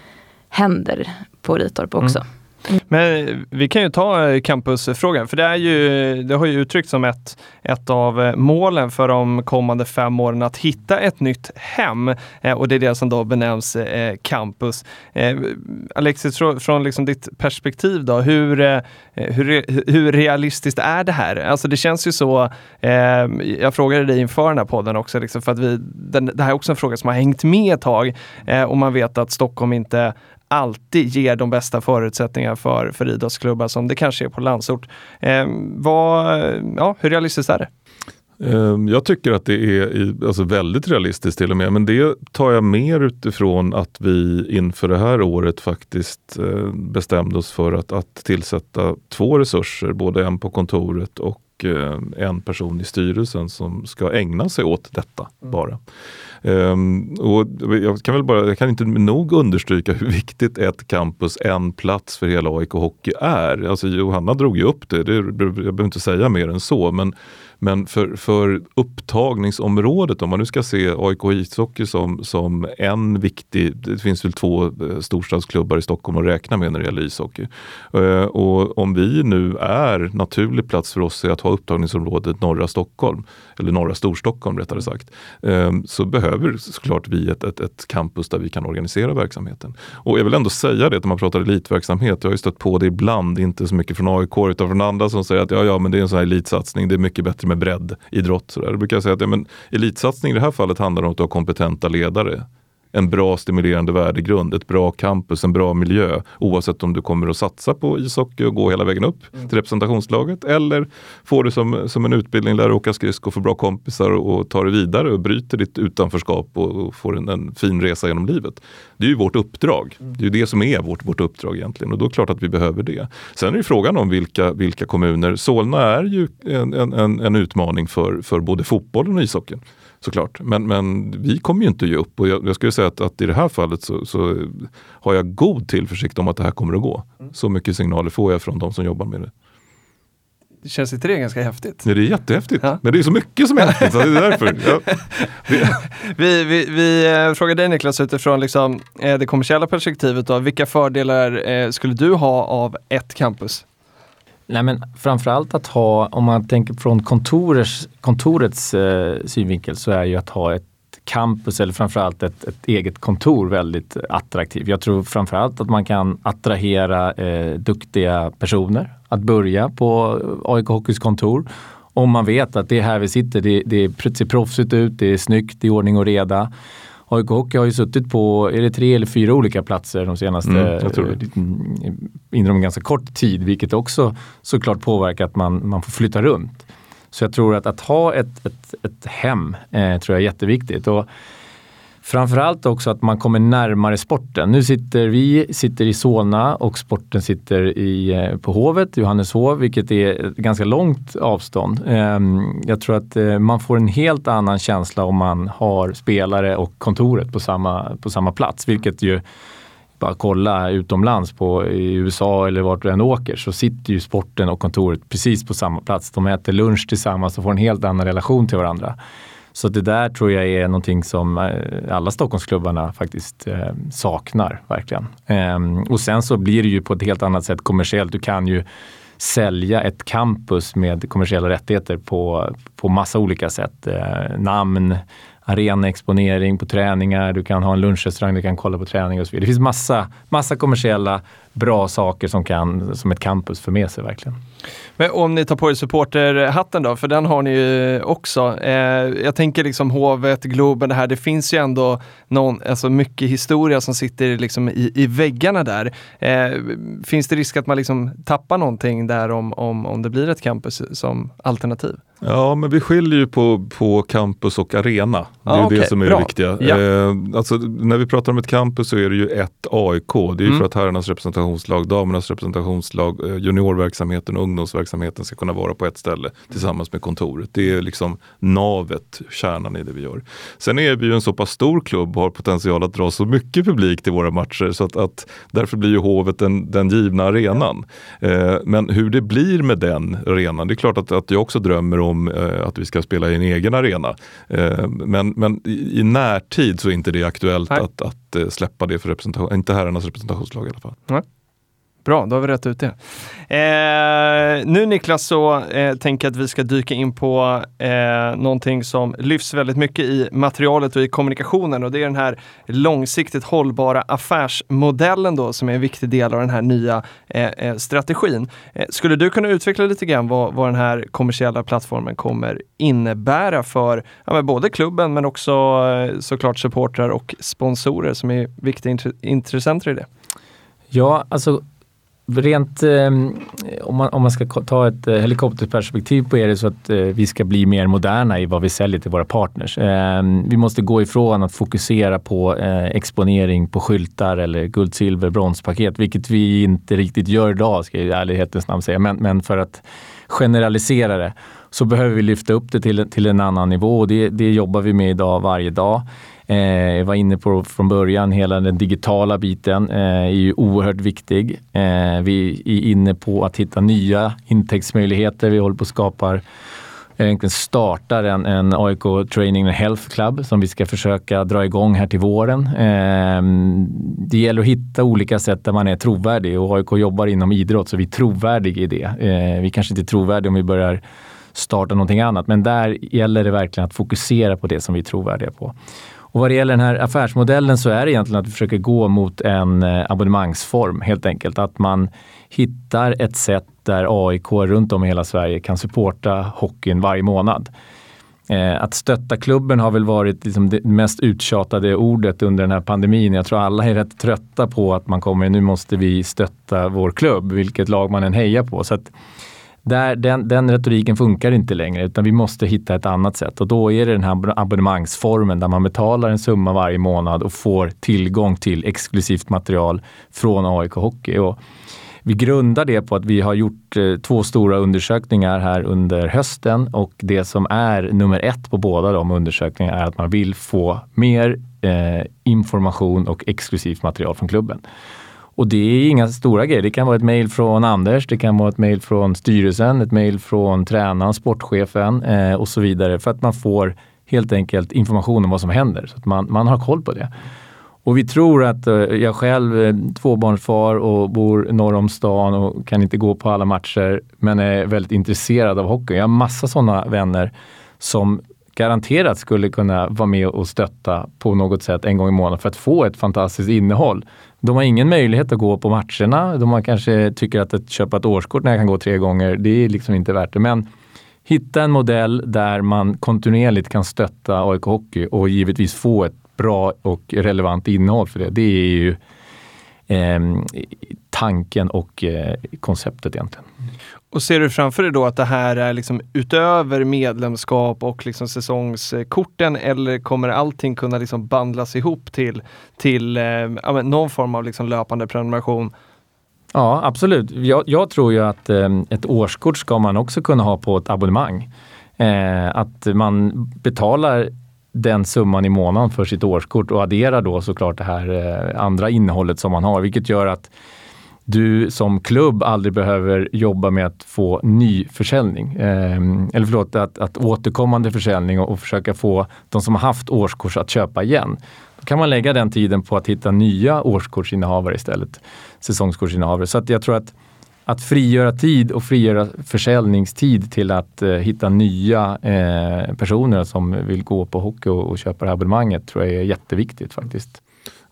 S2: händer på Ritorp också. Mm. Mm.
S1: Men vi kan ju ta eh, campusfrågan, för det, är ju, det har ju uttryckts som ett, ett av eh, målen för de kommande fem åren att hitta ett nytt hem. Eh, och det är det som då benämns campus. Alexis, från, liksom ditt perspektiv då, hur, hur, hur realistiskt är det här? Alltså det känns ju så, jag frågade dig inför den här podden också, liksom för att vi, den, det här är också en fråga som har hängt med ett tag och man vet att Stockholm inte alltid ger de bästa förutsättningarna för, för idrottsklubbar som det kanske är på landsort. Eh, vad, ja, hur realistiskt är det?
S4: Ehm, jag tycker att det är alltså väldigt realistiskt till och med, men det tar jag mer utifrån att vi inför det här året faktiskt eh, bestämde oss för att, att tillsätta två resurser, både en på kontoret och eh, en person i styrelsen som ska ägna sig åt detta mm. bara. Um, och jag, kan väl bara, jag kan inte nog understryka hur viktigt ett campus, en plats för hela AIK Hockey är. Alltså Johanna drog ju upp det, det jag behöver inte säga mer än så. Men men för, för upptagningsområdet, om man nu ska se AIK ishockey som, som en viktig, det finns väl två eh, storstadsklubbar i Stockholm att räkna med när det gäller ishockey. Eh, och om vi nu är naturlig plats för oss att ha upptagningsområdet norra Stockholm, eller norra Storstockholm rättare sagt, eh, så behöver såklart vi ett, ett, ett, campus där vi kan organisera verksamheten. Och jag vill ändå säga det, när man pratar elitverksamhet, jag har ju stött på det ibland, inte så mycket från AIK utan från andra som säger att ja, ja men det är en sån här elitsatsning, det är mycket bättre med med breddidrott. Så där. Då brukar jag säga att ja, men elitsatsning i det här fallet handlar om att ha kompetenta ledare en bra stimulerande värdegrund, ett bra campus, en bra miljö. Oavsett om du kommer att satsa på ishockey och gå hela vägen upp mm. till representationslaget eller får du som, som en utbildning, lär dig åka skridskor, få bra kompisar och, och ta dig vidare och bryter ditt utanförskap och, och får en, en, fin resa genom livet. Det är ju vårt uppdrag. Mm. Det är ju det som är vårt, vårt uppdrag egentligen och då är det klart att vi behöver det. Sen är det frågan om vilka, vilka kommuner. Solna är ju en, en, en utmaning för, för både fotbollen och ishockeyn såklart. Men, men vi kommer ju inte ge upp och jag, jag skulle säga att, att, i det här fallet så, så, har jag god tillförsikt om att det här kommer att gå. Mm. Så mycket signaler får jag från de som jobbar med det.
S1: Det känns inte det ganska häftigt?
S4: Ja, det är jättehäftigt. Ja. Men det är så mycket som är häftigt. Så det är därför. Ja.
S1: vi, vi, vi eh, frågar dig Niklas utifrån liksom, eh, det kommersiella perspektivet. Då, vilka fördelar eh, skulle du ha av ett campus?
S3: Nej men framförallt att ha, om man tänker från kontorets, kontorets eh, synvinkel så är ju att ha ett campus eller framförallt ett, ett eget kontor väldigt attraktivt. Jag tror framförallt att man kan attrahera eh, duktiga personer att börja på eh, AIK Hockeys kontor. Om man vet att det är här vi sitter, det, det ser proffsigt ut, det är snyggt, det är ordning och reda. AIK Hockey har ju suttit på, är det tre eller fyra olika platser de senaste, mm, inom en ganska kort tid, vilket också såklart påverkar att man, man får flytta runt. Så jag tror att att ha ett, ett, ett hem eh, tror jag är jätteviktigt. Och Framförallt också att man kommer närmare sporten. Nu sitter vi sitter i Solna och sporten sitter i, eh, på Hovet, Johanneshov, vilket är ett ganska långt avstånd. Ehm, jag tror att eh, man får en helt annan känsla om man har spelare och kontoret på samma, på samma plats, vilket ju bara kolla utomlands på, i USA eller vart du än åker så sitter ju sporten och kontoret precis på samma plats. De äter lunch tillsammans och får en helt annan relation till varandra. Så det där tror jag är någonting som eh, alla Stockholmsklubbarna faktiskt eh, saknar verkligen. Ehm, och sen så blir det ju på ett helt annat sätt kommersiellt. Du kan ju sälja ett campus med kommersiella rättigheter på, på massa olika sätt. Eh, namn, arenaexponering på träningar, du kan ha en lunchrestaurang, du kan kolla på träning och så vidare. Det finns massa, massa kommersiella bra saker som, kan, som ett campus för med sig verkligen.
S1: Men om ni tar på er supporterhatten då, för den har ni ju också. Eh, jag tänker liksom Hovet, Globen, det här, det finns ju ändå någon, alltså mycket historia som sitter liksom i, i väggarna där. Eh, finns det risk att man liksom tappar någonting där om, om, om det blir ett campus som alternativ?
S4: Ja, men vi skiljer ju på, på campus och arena. Det är ah, okay, det som är bra. det viktiga. Ja. Eh, alltså, när vi pratar om ett campus så är det ju ett AIK. Det är mm. för att herrarnas representationslag, damernas representationslag, eh, juniorverksamheten och ungdomsverksamheten ska kunna vara på ett ställe tillsammans med kontoret. Det är liksom navet, kärnan i det vi gör. Sen är vi ju en så pass stor klubb och har potential att dra så mycket publik till våra matcher så att, att därför blir ju Hovet den, den givna arenan. Eh, men hur det blir med den arenan, det är klart att, att jag också drömmer om eh, att vi ska spela i en egen arena. Eh, men, men i, i närtid så är inte det aktuellt att, att Eh, släppa det för representation, inte herrarnas representationslag i alla fall.
S1: Nej. Bra, då har vi rätt ut det. Eh, nu Niklas så eh, tänker jag att vi ska dyka in på eh, någonting som lyfts väldigt mycket i materialet och i kommunikationen och det är den här långsiktigt hållbara affärsmodellen då som är en viktig del av den här nya eh, eh strategin. Eh, skulle du kunna utveckla lite grann vad, vad den här kommersiella plattformen kommer innebära för ja, både klubben men också eh, såklart supportrar och sponsorer som är viktiga intressenter i det?
S3: Ja, alltså Rent eh, om, man, om man ska ta ett eh, helikopterperspektiv på det så att eh, vi ska bli mer moderna i vad vi säljer till våra partners. Eh, vi måste gå ifrån att fokusera på eh, exponering på skyltar eller guld, silver, bronspaket, vilket vi inte riktigt gör idag ska jag i ärlighetens namn säga. Men, men för att generalisera det så behöver vi lyfta upp det till, till en annan nivå och det, det jobbar vi med idag varje dag. Eh, jag var inne på från början, hela den digitala biten eh, är ju oerhört viktig. Eh, vi är inne på att hitta nya intäktsmöjligheter. Vi håller på att skapa eh, egentligen startar en, en AIK Training and Health Club som vi ska försöka dra igång här till våren. Ehm, det gäller att hitta olika sätt där man är trovärdig och AIK jobbar inom idrott så vi är trovärdiga i det. Eh, vi kanske inte är trovärdiga om vi börjar starta någonting annat men där gäller det verkligen att fokusera på det som vi är trovärdiga på. Och vad det gäller den här affärsmodellen så är det egentligen att vi försöker gå mot en eh, abonnemangsform helt enkelt. Att man hittar ett sätt där AIK runt om i hela Sverige kan supporta hockeyn varje månad. Eh, att stötta klubben har väl varit liksom det mest uttjatade ordet under den här pandemin. Jag tror alla är rätt trötta på att man kommer, nu måste vi stötta vår klubb, vilket lag man än hejar på. Så att där, den, den retoriken funkar inte längre utan vi måste hitta ett annat sätt och då är det den här abonnemangsformen där man betalar en summa varje månad och får tillgång till exklusivt material från AIK Hockey. Och vi grundar det på att vi har gjort eh, två stora undersökningar här under hösten och det som är nummer ett på båda de undersökningarna är att man vill få mer eh, information och exklusivt material från klubben. Och det är inga stora grejer. Det kan vara ett mejl från Anders, det kan vara ett mejl från styrelsen, ett mejl från tränaren, sportchefen eh, och så vidare. För att man får helt enkelt information om vad som händer. Så att man, man har koll på det. Och vi tror att eh, jag själv är tvåbarnsfar och bor norr om stan och kan inte gå på alla matcher men är väldigt intresserad av hockey. Jag har massa sådana vänner som garanterat skulle kunna vara med och stötta på något sätt en gång i månaden för att få ett fantastiskt innehåll. De har ingen möjlighet att gå på matcherna. De har kanske tycker att att köpa ett årskort när jag kan gå tre gånger, det är liksom inte värt det. Men hitta en modell där man kontinuerligt kan stötta AIK Hockey och givetvis få ett bra och relevant innehåll för det. Det är ju eh, tanken och eh, konceptet egentligen.
S1: Och ser du framför dig då att det här är liksom utöver medlemskap och liksom säsongskorten eller kommer allting kunna liksom bandlas ihop till, till eh, någon form av liksom löpande prenumeration?
S3: Ja, absolut. Jag, jag tror ju att eh, ett årskort ska man också kunna ha på ett abonnemang. Eh, att man betalar den summan i månaden för sitt årskort och adderar då såklart det här eh, andra innehållet som man har, vilket gör att du som klubb aldrig behöver jobba med att få ny försäljning. Eh, eller förlåt, att, att återkommande försäljning och, och, försöka få de som har haft årskurs att köpa igen. Då kan man lägga den tiden på att hitta nya årskortsinnehavare istället. Säsongskortsinnehavare. Så att jag tror att att frigöra tid och frigöra försäljningstid till att eh, hitta nya eh, personer som vill gå på hockey och, och köpa det här abonnemanget tror jag är jätteviktigt faktiskt.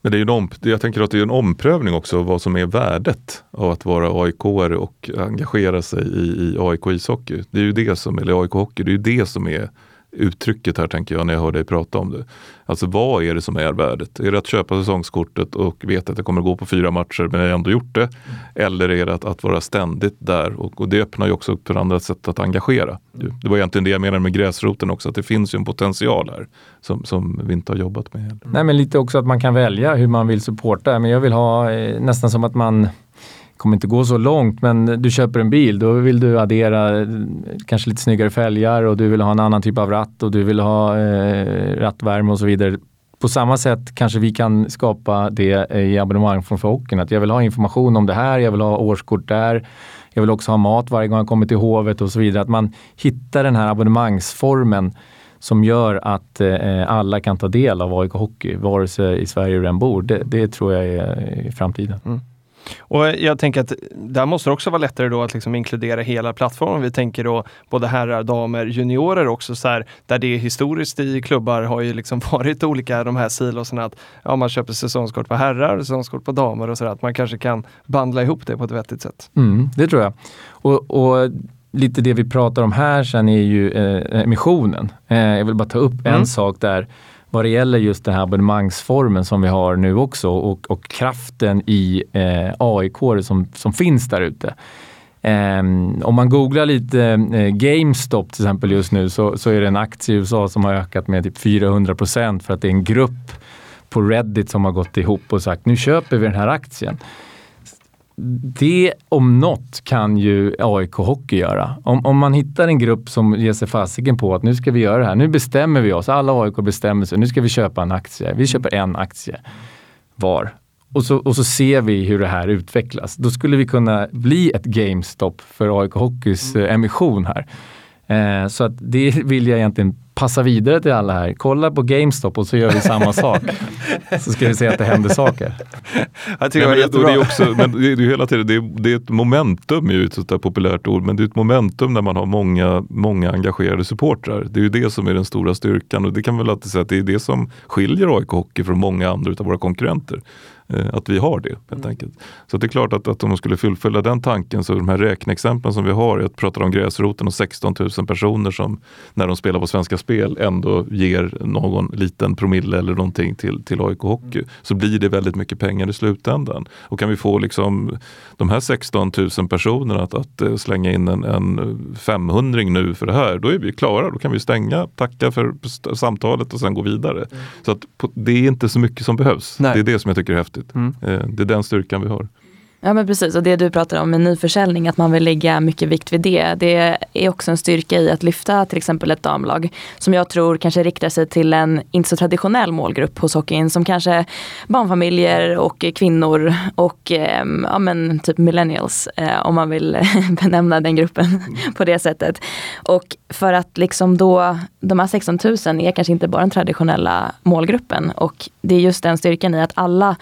S4: Men det är en jag tänker att det är en omprövning också av vad som är värdet av att vara aik och engagera sig i, i AIK ishockey. Det är ju det som, eller AIK hockey, det är ju det som är uttrycket här tänker jag när jag hör dig prata om det. Alltså vad är det som är värdet? Är det att köpa säsongskortet och veta att jag kommer att gå på fyra matcher men jag har ändå gjort det? Mm. Eller är det att, att vara ständigt där? Och, och, det öppnar ju också upp för andra sätt att engagera. Det var egentligen det jag menade med gräsroten också, att det finns ju en potential här som, som vi inte har jobbat med. Heller.
S3: Nej men lite också att man kan välja hur man vill supporta. Men jag vill ha eh, nästan som att man kommer inte gå så långt, men du köper en bil, då vill du addera eh, kanske lite snyggare fälgar och du vill ha en annan typ av ratt och du vill ha eh, rattvärme och så vidare. På samma sätt kanske vi kan skapa det eh, i abonnemang från hockeyn. Att jag vill ha information om det här, jag vill ha årskort där. Jag vill också ha mat varje gång jag kommer till hovet och så vidare. Att man hittar den här abonnemangsformen som gör att eh, alla kan ta del av AIK Hockey, vare sig i Sverige eller den bor. Det, det tror jag är eh, framtiden. Mm.
S1: Och jag tänker att där måste det också vara lättare då att liksom inkludera hela plattformen. Vi tänker då både herrar, damer, juniorer också så här, där det historiskt i klubbar har ju liksom varit olika de här siloserna att ja, man köper säsongskort på herrar, säsongskort på damer och så där, att man kanske kan bandla ihop det på ett vettigt sätt.
S3: Mm, det tror jag. Och, och lite det vi pratar om här sen är ju eh, emissionen. Eh, jag vill bara ta upp mm. en sak där vad det gäller just den här abonnemangsformen som vi har nu också och, och kraften i eh, AIK som, som finns där ute. Um, om man googlar lite uh, GameStop till exempel just nu så, så är det en aktie i USA som har ökat med typ 400 procent för att det är en grupp på Reddit som har gått ihop och sagt nu köper vi den här aktien det om något kan ju AIK Hockey göra. Om, om man hittar en grupp som ger sig fasiken på att nu ska vi göra det här. Nu bestämmer vi oss. Alla AIK bestämmer sig. Nu ska vi köpa en aktie. Vi köper en aktie var. Och så, och så ser vi hur det här utvecklas. Då skulle vi kunna bli ett GameStop för AIK Hockeys eh, emission här. Eh, så att det vill jag egentligen passa vidare till alla här. Kolla på GameStop och så gör vi samma sak. så ska vi se att det händer saker.
S4: Jag tycker Nej, men, det är också, men det är hela tiden, det är, det är ett momentum, är ett sånt populärt ord, men det är ett momentum när man har många, många engagerade supportrar. Det är ju det som är den stora styrkan och det kan väl alltid säga att det är det som skiljer AIK Hockey från många andra av våra konkurrenter. Eh, att vi har det helt mm. enkelt. Så det är klart att, att om man skulle fullfölja den tanken så de här räkneexemplen som vi har, jag pratar om gräsroten och 16 000 personer som när de spelar på Svenska Spel ändå ger någon liten promille eller någonting till, till AIK Hockey. Mm. Så blir det väldigt mycket pengar i slutändan. Och kan vi få liksom de här 16 000 personerna att, att eh, slänga in en, en 500 nu för det här, då är vi klara. Då kan vi stänga, tacka för samtalet och sen gå vidare. Mm. Så att det är inte så mycket som behövs. Nej. Det är det som jag tycker är häftigt häftigt. Mm. Eh, det är den styrkan vi har.
S2: Ja men precis och det du pratar om med nyförsäljning, att man vill lägga mycket vikt vid det. Det är också en styrka i att lyfta till exempel ett damlag som jag tror kanske riktar sig till en inte så traditionell målgrupp hos hockeyn som kanske barnfamiljer och kvinnor och ehm, ja men typ millennials eh, om man vill benämna den gruppen på det sättet. Och för att liksom då, de här 16 000 är kanske inte bara den traditionella målgruppen och det är just den styrkan i att alla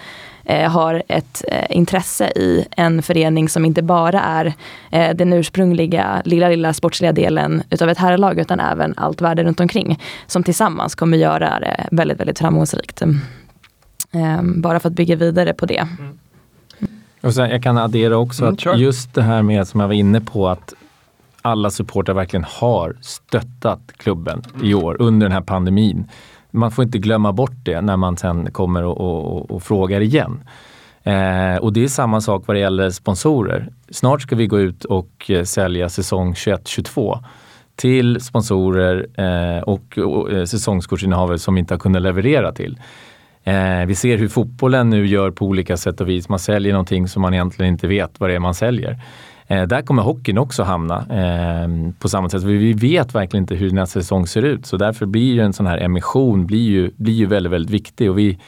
S2: har ett eh, intresse i en förening som inte bara är eh, den ursprungliga lilla, lilla sportsliga delen utav ett herrlag utan även allt värde runt omkring som tillsammans kommer göra det väldigt, väldigt framgångsrikt. Ehm, bara för att bygga vidare på det. Mm.
S3: Och sen, jag kan addera också mm, att just det här med som jag var inne på att alla supportrar verkligen har stöttat klubben i år under den här pandemin man får inte glömma bort det när man sen kommer och, och, och frågar igen. Eh, och det är samma sak vad det gäller sponsorer. Snart ska vi gå ut och eh, sälja säsong 21-22 till sponsorer eh, och, och eh, säsongskortsinnehavare som inte har kunnat leverera till. Eh, vi ser hur fotbollen nu gör på olika sätt och vis. Man säljer någonting som man egentligen inte vet vad det är man säljer. Eh, där kommer hockeyn också hamna eh, på samma sätt. Vi vet verkligen inte hur nästa säsong ser ut så därför blir ju en sån här emission blir ju, blir ju väldigt, väldigt viktig. Och vi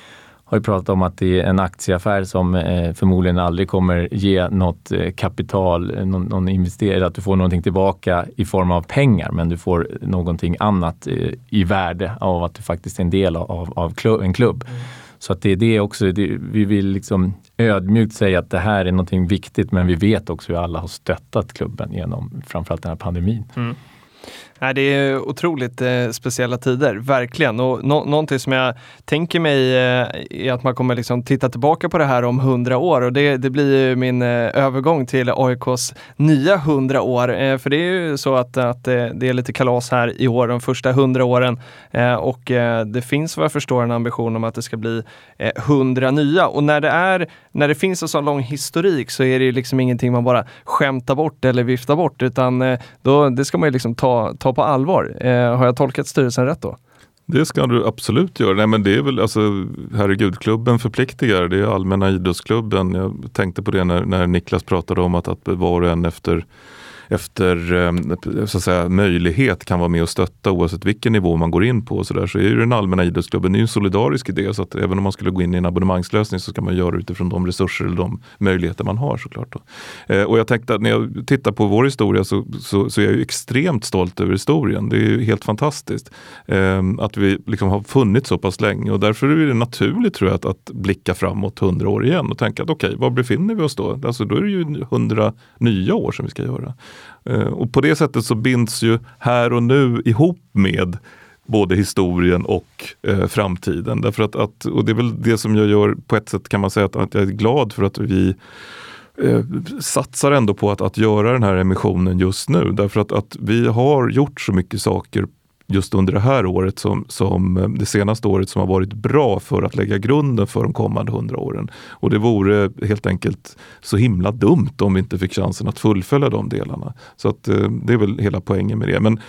S3: har ju pratat om att det är en aktieaffär som eh, förmodligen aldrig kommer ge något eh, kapital, eh, någon, någon investerare, att du får någonting tillbaka i form av pengar men du får någonting annat eh, i värde av att du faktiskt är en del av, av klubb, en klubb. Mm. Så att det är också, det, vi vill liksom ödmjukt säga att det här är någonting viktigt men vi vet också hur alla har stöttat klubben genom framförallt den här pandemin. Mm.
S1: Nej, det är otroligt eh, speciella tider, verkligen. Och no någonting som jag tänker mig eh, är att man kommer liksom titta tillbaka på det här om hundra år och det, det blir min eh, övergång till AIKs nya hundra år. Eh, för det är ju så att, att eh, det är lite kalas här i år, de första hundra åren. Eh, och eh, det finns vad jag förstår en ambition om att det ska bli eh, hundra nya. Och när det, är, när det finns en så lång historik så är det liksom ingenting man bara skämtar bort eller viftar bort utan eh, då, det ska man ju liksom ta, ta på allvar. Eh, har jag tolkat styrelsen rätt då?
S4: Det ska du absolut göra. Nej, men det är väl, alltså, herregud, klubben förpliktigar. Det är allmänna idrottsklubben. Jag tänkte på det när, när Niklas pratade om att, att var och en efter efter eh, så att säga, möjlighet kan vara med och stötta oavsett vilken nivå man går in på. Så, där, så är ju den allmänna idrottsklubben en solidarisk idé. Så att även om man skulle gå in i en abonnemangslösning så ska man göra det utifrån de resurser eller de möjligheter man har såklart. Eh, och jag tänkte att när jag tittar på vår historia så, så, så är jag extremt stolt över historien. Det är helt fantastiskt eh, att vi liksom har funnits så pass länge och därför är det naturligt tror jag att, att blicka framåt hundra år igen och tänka att okej, okay, var befinner vi oss då? Alltså då är det ju hundra nya år som vi ska göra. Eh, och på det sättet så binds ju här och nu ihop med både historien och eh, framtiden. Därför att, att, och det är väl det som jag gör på ett sätt kan man säga att, att jag är glad för att vi eh, satsar ändå på att, att göra den här emissionen just nu. Därför att, att vi har gjort så mycket saker just under det här året som, som eh, det senaste året som har varit bra för att lägga grunden för de kommande hundra åren. Och det vore helt enkelt så himla dumt om vi inte fick chansen att fullfölja de delarna. Så att eh, det är väl hela poängen med det. Men eh,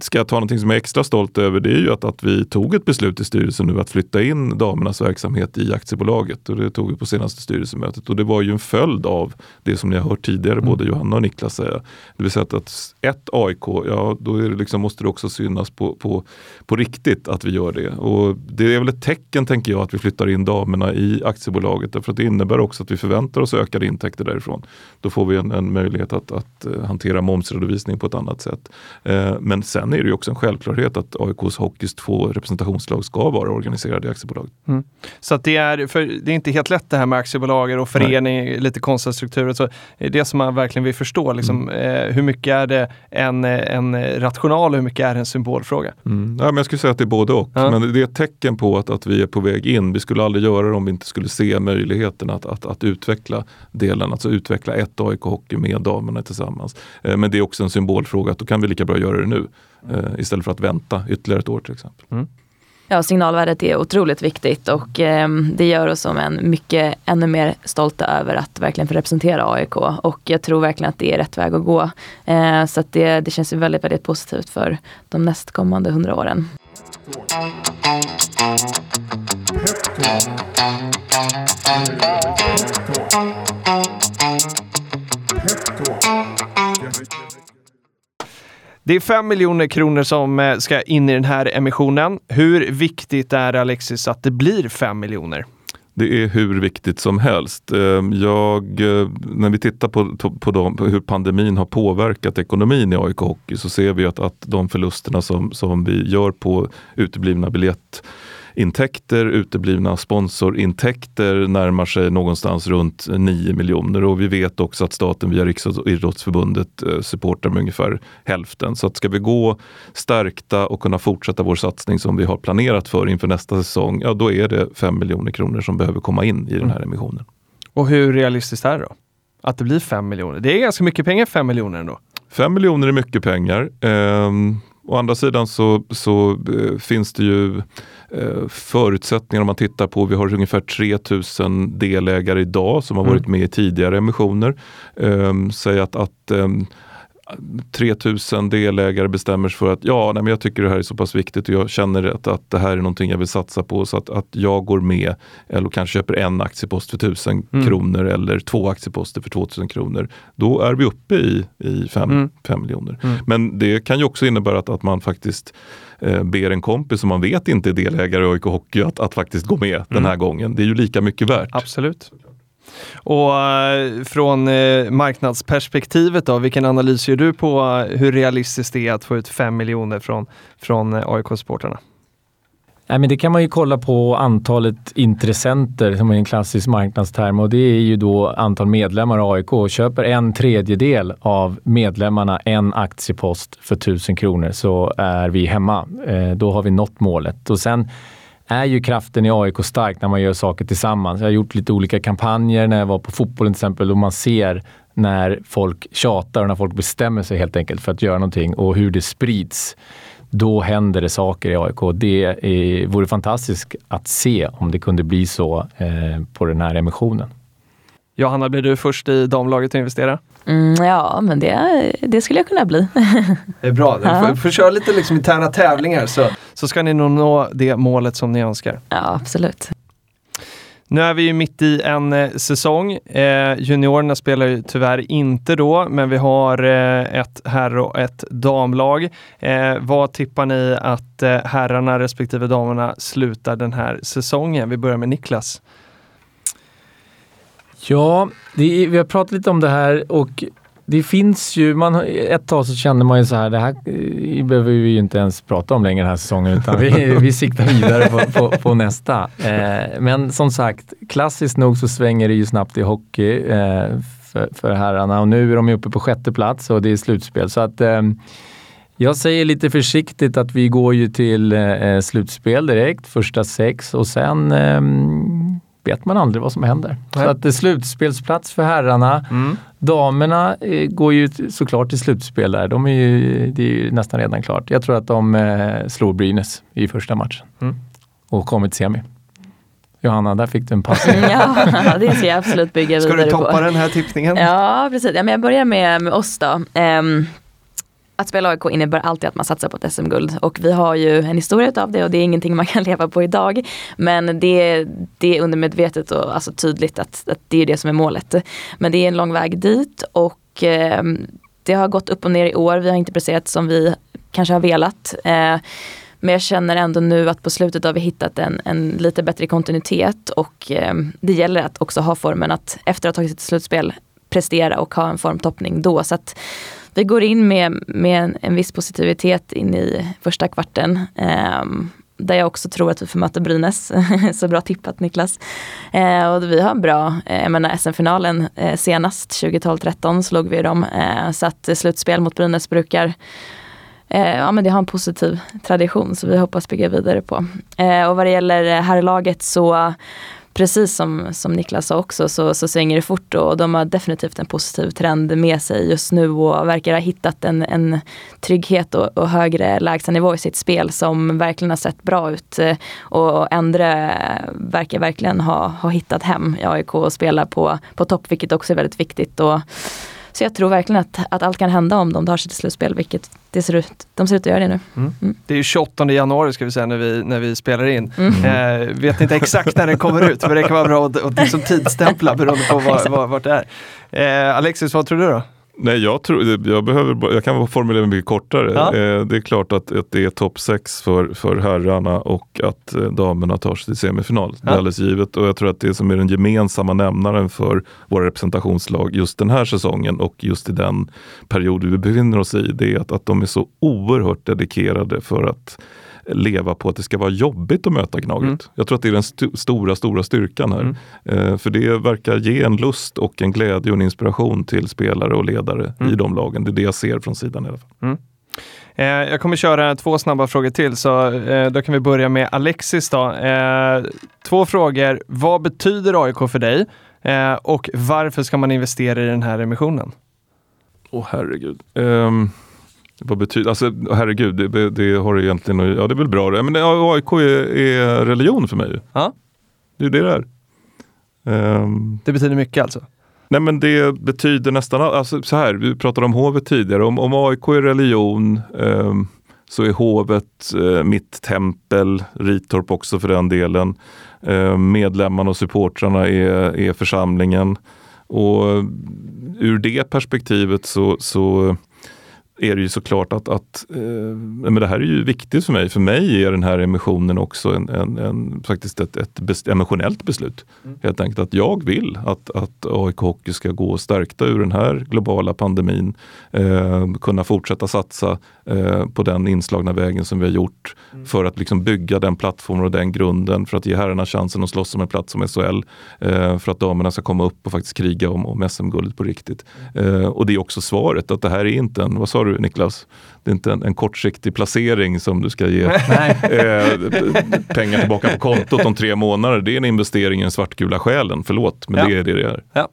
S4: ska jag ta någonting som jag är extra stolt över det är ju att, att vi tog ett beslut i styrelsen nu att flytta in damernas verksamhet i aktiebolaget. Och det tog vi på senaste styrelsemötet. Och det var ju en följd av det som ni har hört tidigare, mm. både Johanna och Niklas säga. Det vill säga att, att ett AIK, ja då det liksom, måste det också synas på, på, på riktigt att vi gör det. Och det är väl ett tecken, tänker jag, att vi flyttar in damerna i aktiebolaget. Därför att det innebär också att vi förväntar oss ökade intäkter därifrån. Då får vi en, en möjlighet att, att, eh, hantera momsredovisning på ett annat sätt. Eh, men sen är det ju också en självklarhet att AIKs hockeys två representationslag ska vara organiserade i aktiebolaget. Mm.
S1: Så det, är, för det är inte helt lätt det här med aktiebolag och förening, Nej. lite konstiga strukturer. Så det som man verkligen vill förstå. Liksom, mm. eh, hur mycket är det en, en rational och hur mycket är det en symbolfråga?
S4: Mm. Ja, men jag skulle säga att det är både och. Ja. Men det är ett tecken på att, att vi är på väg in. Vi skulle aldrig göra det om vi inte skulle se möjligheten att, att, att utveckla delen, alltså utveckla ett AIK Hockey med damerna tillsammans. Eh, men det är också en symbolfråga att då kan vi lika bra göra det nu eh, istället för att vänta ytterligare ett år till exempel. Mm.
S2: Ja, signalvärdet är otroligt viktigt och eh, det gör oss som en mycket ännu mer stolta över att verkligen få representera AIK och jag tror verkligen att det är rätt väg att gå. Eh, så att det, det känns väldigt, väldigt positivt för de nästkommande hundra åren.
S1: Det är 5 miljoner kronor som eh, ska in i den här emissionen. Hur viktigt är det Alexis att det blir 5 miljoner?
S4: Det är hur viktigt som helst. Ehm, jag, eh, när vi tittar på, på, de, på, hur pandemin har påverkat ekonomin i AIK Hockey så ser vi att, att de förlusterna som, som vi gör på uteblivna biljett intäkter, uteblivna sponsorintäkter närmar sig någonstans runt 9 miljoner och vi vet också att staten via Riksidrottsförbundet eh, supportar med ungefär hälften. Så att ska vi gå stärkta och kunna fortsätta vår satsning som vi har planerat för inför nästa säsong, ja då är det 5 miljoner kronor som behöver komma in i den här emissionen.
S1: Och hur realistiskt är det då? Att det blir 5 miljoner? Det är ganska mycket pengar, 5 miljoner ändå.
S4: 5 miljoner är mycket pengar. Um, Å andra sidan så, så eh, finns det ju förutsättningar om man tittar på, vi har ungefär 3000 delägare idag som har varit mm. med i tidigare emissioner. Eh, säg att, att eh, 3000 delägare bestämmer sig för att ja, nej, men jag tycker det här är så pass viktigt och jag känner att, att det här är någonting jag vill satsa på så att, att jag går med eller kanske köper en aktiepost för 1000 mm. kronor eller två aktieposter för 2000 kronor. Då är vi uppe i, i 5 mm. miljoner. Mm. Men det kan ju också innebära att, att man faktiskt eh, ber en kompis som man vet inte är delägare i AIK Hockey att, att faktiskt gå med den här mm. gången. Det är ju lika mycket värt.
S1: Absolut. Och uh, från uh, marknadsperspektivet då, vilken analys gör du på uh, hur realistiskt det är att få ut 5 miljoner från, från AIK-supportrarna?
S3: Nej, men det kan man ju kolla på antalet intressenter som är en klassisk marknadsterm och det är ju då antal medlemmar i AIK. Köper en tredjedel av medlemmarna en aktiepost för 1000 kronor så är vi hemma. Eh, då har vi nått målet. Och sen är ju kraften i AIK stark när man gör saker tillsammans. Jag har gjort lite olika kampanjer när jag var på fotbollen till exempel och man ser när folk tjatar och när folk bestämmer sig helt enkelt för att göra någonting och hur det sprids då händer det saker i AIK. Det är, vore fantastiskt att se om det kunde bli så eh, på den här emissionen.
S1: Johanna, blir du först i damlaget att investera?
S2: Mm, ja, men det, det skulle jag kunna bli.
S1: det är bra. Du får, får köra lite liksom interna tävlingar så, så ska ni nog nå det målet som ni önskar.
S2: Ja, absolut.
S1: Nu är vi ju mitt i en eh, säsong. Eh, juniorerna spelar ju tyvärr inte då, men vi har eh, ett herr och ett damlag. Eh, vad tippar ni att eh, herrarna respektive damerna slutar den här säsongen? Vi börjar med Niklas.
S3: Ja, är, vi har pratat lite om det här och det finns ju, man, ett tag så kände man ju så här, det här eh, behöver vi ju inte ens prata om längre den här säsongen utan vi, vi siktar vidare på, på, på nästa. Eh, men som sagt, klassiskt nog så svänger det ju snabbt i hockey eh, för, för herrarna och nu är de uppe på sjätte plats och det är slutspel. Så att eh, jag säger lite försiktigt att vi går ju till eh, slutspel direkt, första sex och sen ehm, vet man aldrig vad som händer. Nej. Så att det är slutspelsplats för herrarna. Mm. Damerna eh, går ju såklart till slutspel där. De är ju, det är ju nästan redan klart. Jag tror att de eh, slår Brynäs i första matchen mm. och kommer till semi. Johanna, där fick du en pass.
S2: ja, det ska jag absolut bygga vidare på.
S1: Ska du toppa på. den här tippningen?
S2: Ja, precis. Ja, men jag börjar med, med oss då. Um, att spela AIK innebär alltid att man satsar på ett SM-guld och vi har ju en historia av det och det är ingenting man kan leva på idag. Men det, det är undermedvetet och alltså tydligt att, att det är det som är målet. Men det är en lång väg dit och eh, det har gått upp och ner i år. Vi har inte presterat som vi kanske har velat. Eh, men jag känner ändå nu att på slutet har vi hittat en, en lite bättre kontinuitet och eh, det gäller att också ha formen att efter att ha tagit sitt slutspel prestera och ha en formtoppning då. Så att vi går in med, med en, en viss positivitet in i första kvarten. Eh, där jag också tror att vi får möta Brynäs. så bra tippat Niklas. Eh, och vi har en bra, eh, jag menar SM-finalen eh, senast 2012-13 slog vi dem. Eh, så att slutspel mot Brynäs brukar eh, ja men det har en positiv tradition så vi hoppas bygga vidare på. Eh, och vad det gäller eh, herrlaget så precis som, som Niklas sa också så, så svänger det fort och de har definitivt en positiv trend med sig just nu och verkar ha hittat en, en trygghet och, och högre lägstanivå i sitt spel som verkligen har sett bra ut. Eh, och Endre verkar verkligen ha, ha hittat hem i AIK och spela på, på topp vilket också är väldigt viktigt. Och, så jag tror verkligen att, att allt kan hända om de tar sig till slutspel, vilket det ser ut, de ser ut att göra det nu.
S1: Mm. Mm. Det är ju 28 januari ska vi säga när vi, när vi spelar in. Mm. Eh, vet inte exakt när den kommer ut, men det kan vara bra att, att liksom tidstämpla beroende på var, var, vart det är. Eh, Alexis, vad tror du då?
S4: Nej, jag, tror, jag, behöver, jag kan formulera mig mycket kortare. Ja. Eh, det är klart att, att det är topp 6 för, för herrarna och att eh, damerna tar sig till semifinal. Ja. Det är alldeles givet. Och jag tror att det som är den gemensamma nämnaren för våra representationslag just den här säsongen och just i den period vi befinner oss i, det är att, att de är så oerhört dedikerade för att leva på att det ska vara jobbigt att möta Gnaget. Mm. Jag tror att det är den st stora, stora styrkan här. Mm. Eh, för det verkar ge en lust och en glädje och en inspiration till spelare och ledare mm. i de lagen. Det är det jag ser från sidan i alla fall.
S1: Mm. Eh, jag kommer köra två snabba frågor till, så eh, då kan vi börja med Alexis. Då. Eh, två frågor. Vad betyder AIK för dig? Eh, och varför ska man investera i den här emissionen?
S4: Åh oh, herregud. Um... Vad betyder, alltså herregud, det, det har egentligen, ja det är väl bra det. Men AIK är, är religion för mig.
S1: Ja.
S4: Det är det det är.
S1: Um, det betyder mycket alltså?
S4: Nej men det betyder nästan, alltså så här, vi pratade om hovet tidigare. Om, om AIK är religion um, så är hovet uh, mitt tempel, Ritorp också för den delen. Uh, medlemmarna och supportrarna är, är församlingen. Och ur det perspektivet så, så är det ju såklart att, att eh, men det här är ju viktigt för mig. För mig är den här emissionen också en, en, en faktiskt ett, ett bes, emotionellt beslut. Mm. Helt enkelt att jag vill att, att AIK Hockey ska gå stärkta ur den här globala pandemin. Eh, kunna fortsätta satsa eh, på den inslagna vägen som vi har gjort mm. för att liksom bygga den plattformen och den grunden för att ge herrarna chansen att slåss om en plats som SHL. Eh, för att damerna ska komma upp och faktiskt kriga om, om SM-guldet på riktigt. Mm. Eh, och det är också svaret att det här är inte en, vad sa du Niklas? Det är inte en, en kortsiktig placering som du ska ge eh, pengar tillbaka på kontot om tre månader. Det är en investering i den svartgula själen. Förlåt, men ja. det är det det är.
S1: Ja.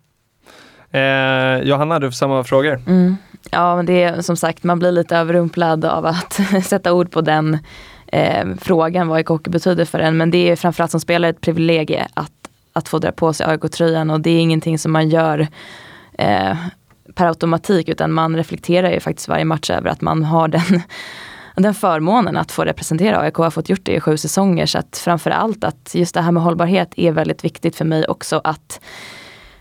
S1: Eh, Johanna, du får samma frågor.
S2: Mm. Ja, men det är som sagt, man blir lite överrumplad av att sätta ord på den eh, frågan vad AIK betyder för en. Men det är framförallt som spelare ett privilegie att, att få dra på sig AIK-tröjan och det är ingenting som man gör eh, per automatik utan man reflekterar ju faktiskt varje match över att man har den, den förmånen att få representera AIK och har fått gjort det i sju säsonger. Så att framförallt att just det här med hållbarhet är väldigt viktigt för mig också att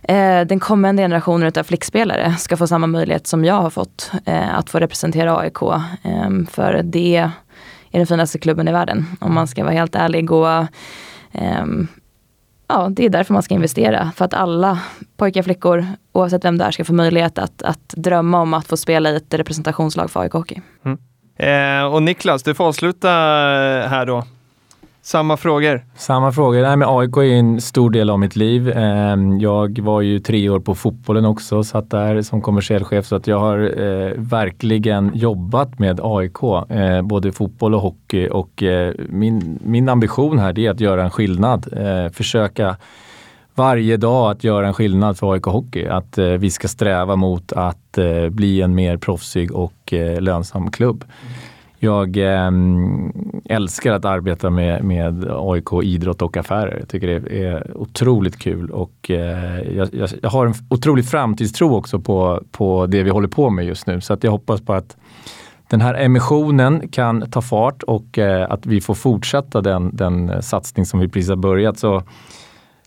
S2: eh, den kommande generationen av flickspelare ska få samma möjlighet som jag har fått eh, att få representera AIK. Eh, för det är den finaste klubben i världen om man ska vara helt ärlig. Och, ehm, ja, det är därför man ska investera. För att alla pojkar och flickor, oavsett vem det är, ska få möjlighet att, att drömma om att få spela i ett representationslag för AIK Hockey.
S1: Mm. Eh, och Niklas, du får avsluta här då. Samma frågor.
S3: Samma frågor. Nej, men AIK är en stor del av mitt liv. Ehm, jag var ju tre år på fotbollen också, satt där som kommersiell chef så att jag har eh, verkligen jobbat med AIK, eh, både fotboll och hockey och eh, min, min ambition här är att göra en skillnad. Försöka varje dag att göra en skillnad för AIK Hockey. Att vi ska sträva mot att bli en mer proffsig och lönsam klubb. Mm. Jag eh, älskar att arbeta med, med AIK idrott och affärer. Jag tycker det är otroligt kul och eh, jag, jag, jag, har en otrolig framtidstro också på, på det vi håller på med just nu. Så att jag hoppas på att den här emissionen kan ta fart och eh, att vi får fortsätta den, den satsning som vi precis har börjat. Så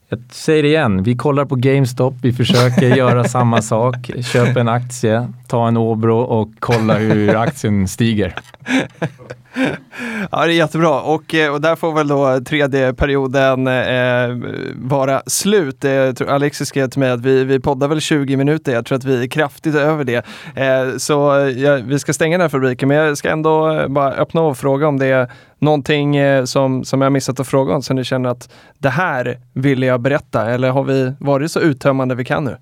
S3: jag säger det igen, vi kollar på GameStop, vi försöker göra samma sak. Köp en aktie, ta en Åbro och kolla hur aktien stiger.
S1: Ja, det är jättebra och, eh, och där får väl då tredje perioden eh, vara slut. Eh, Alexis skrev till mig att vi, vi poddar väl 20 minuter, jag tror att vi är kraftigt över det. Eh, så ja, vi ska stänga den här fabriken, men jag ska ändå bara öppna och fråga om det är någonting eh, som, som jag missat att fråga om, så ni känner att det här ville jag berätta, eller har vi varit så uttömmande vi kan nu?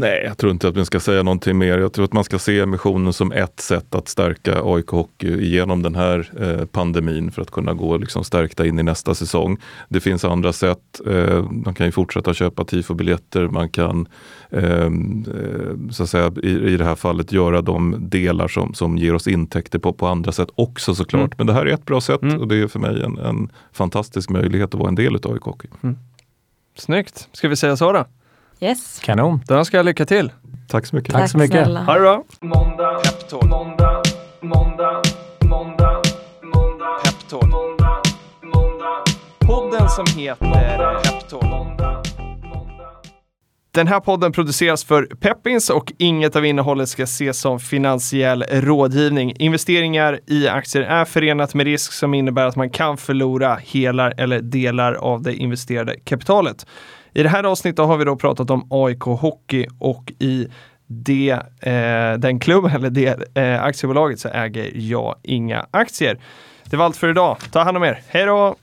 S4: Nej, jag tror inte att vi ska säga någonting mer. Jag tror att man ska se emissionen som ett sätt att stärka AIK Hockey genom den här eh, pandemin för att kunna gå liksom stärkta in i nästa säsong. Det finns andra sätt. Eh, man kan ju fortsätta köpa tifo-biljetter. Man kan ehm, eh, så att säga, i, i det här fallet göra de delar som, som ger oss intäkter på, på andra sätt också såklart. Mm. Men det här är ett bra sätt mm. och det är för mig en, en fantastisk möjlighet att vara en del av AIK Hockey. Mm.
S1: Snyggt, ska vi säga så då?
S2: Yes.
S3: Kanon.
S1: Då önskar jag lycka till.
S4: Tack så mycket.
S3: Tack, Tack så mycket.
S1: Snälla. Ha det bra. Måndag, peptalk. Måndag, måndag, måndag, måndag. Peptalk. Måndag, måndag. Podden som heter Peptalk. Den här podden produceras för Peppins och inget av innehållet ska ses som finansiell rådgivning. Investeringar i aktier är förenat med risk som innebär att man kan förlora hela eller delar av det investerade kapitalet. I det här avsnittet har vi då pratat om AIK Hockey och i det, eh, den klubben eller det eh, aktiebolaget så äger jag inga aktier. Det var allt för idag. Ta hand om er. Hej då!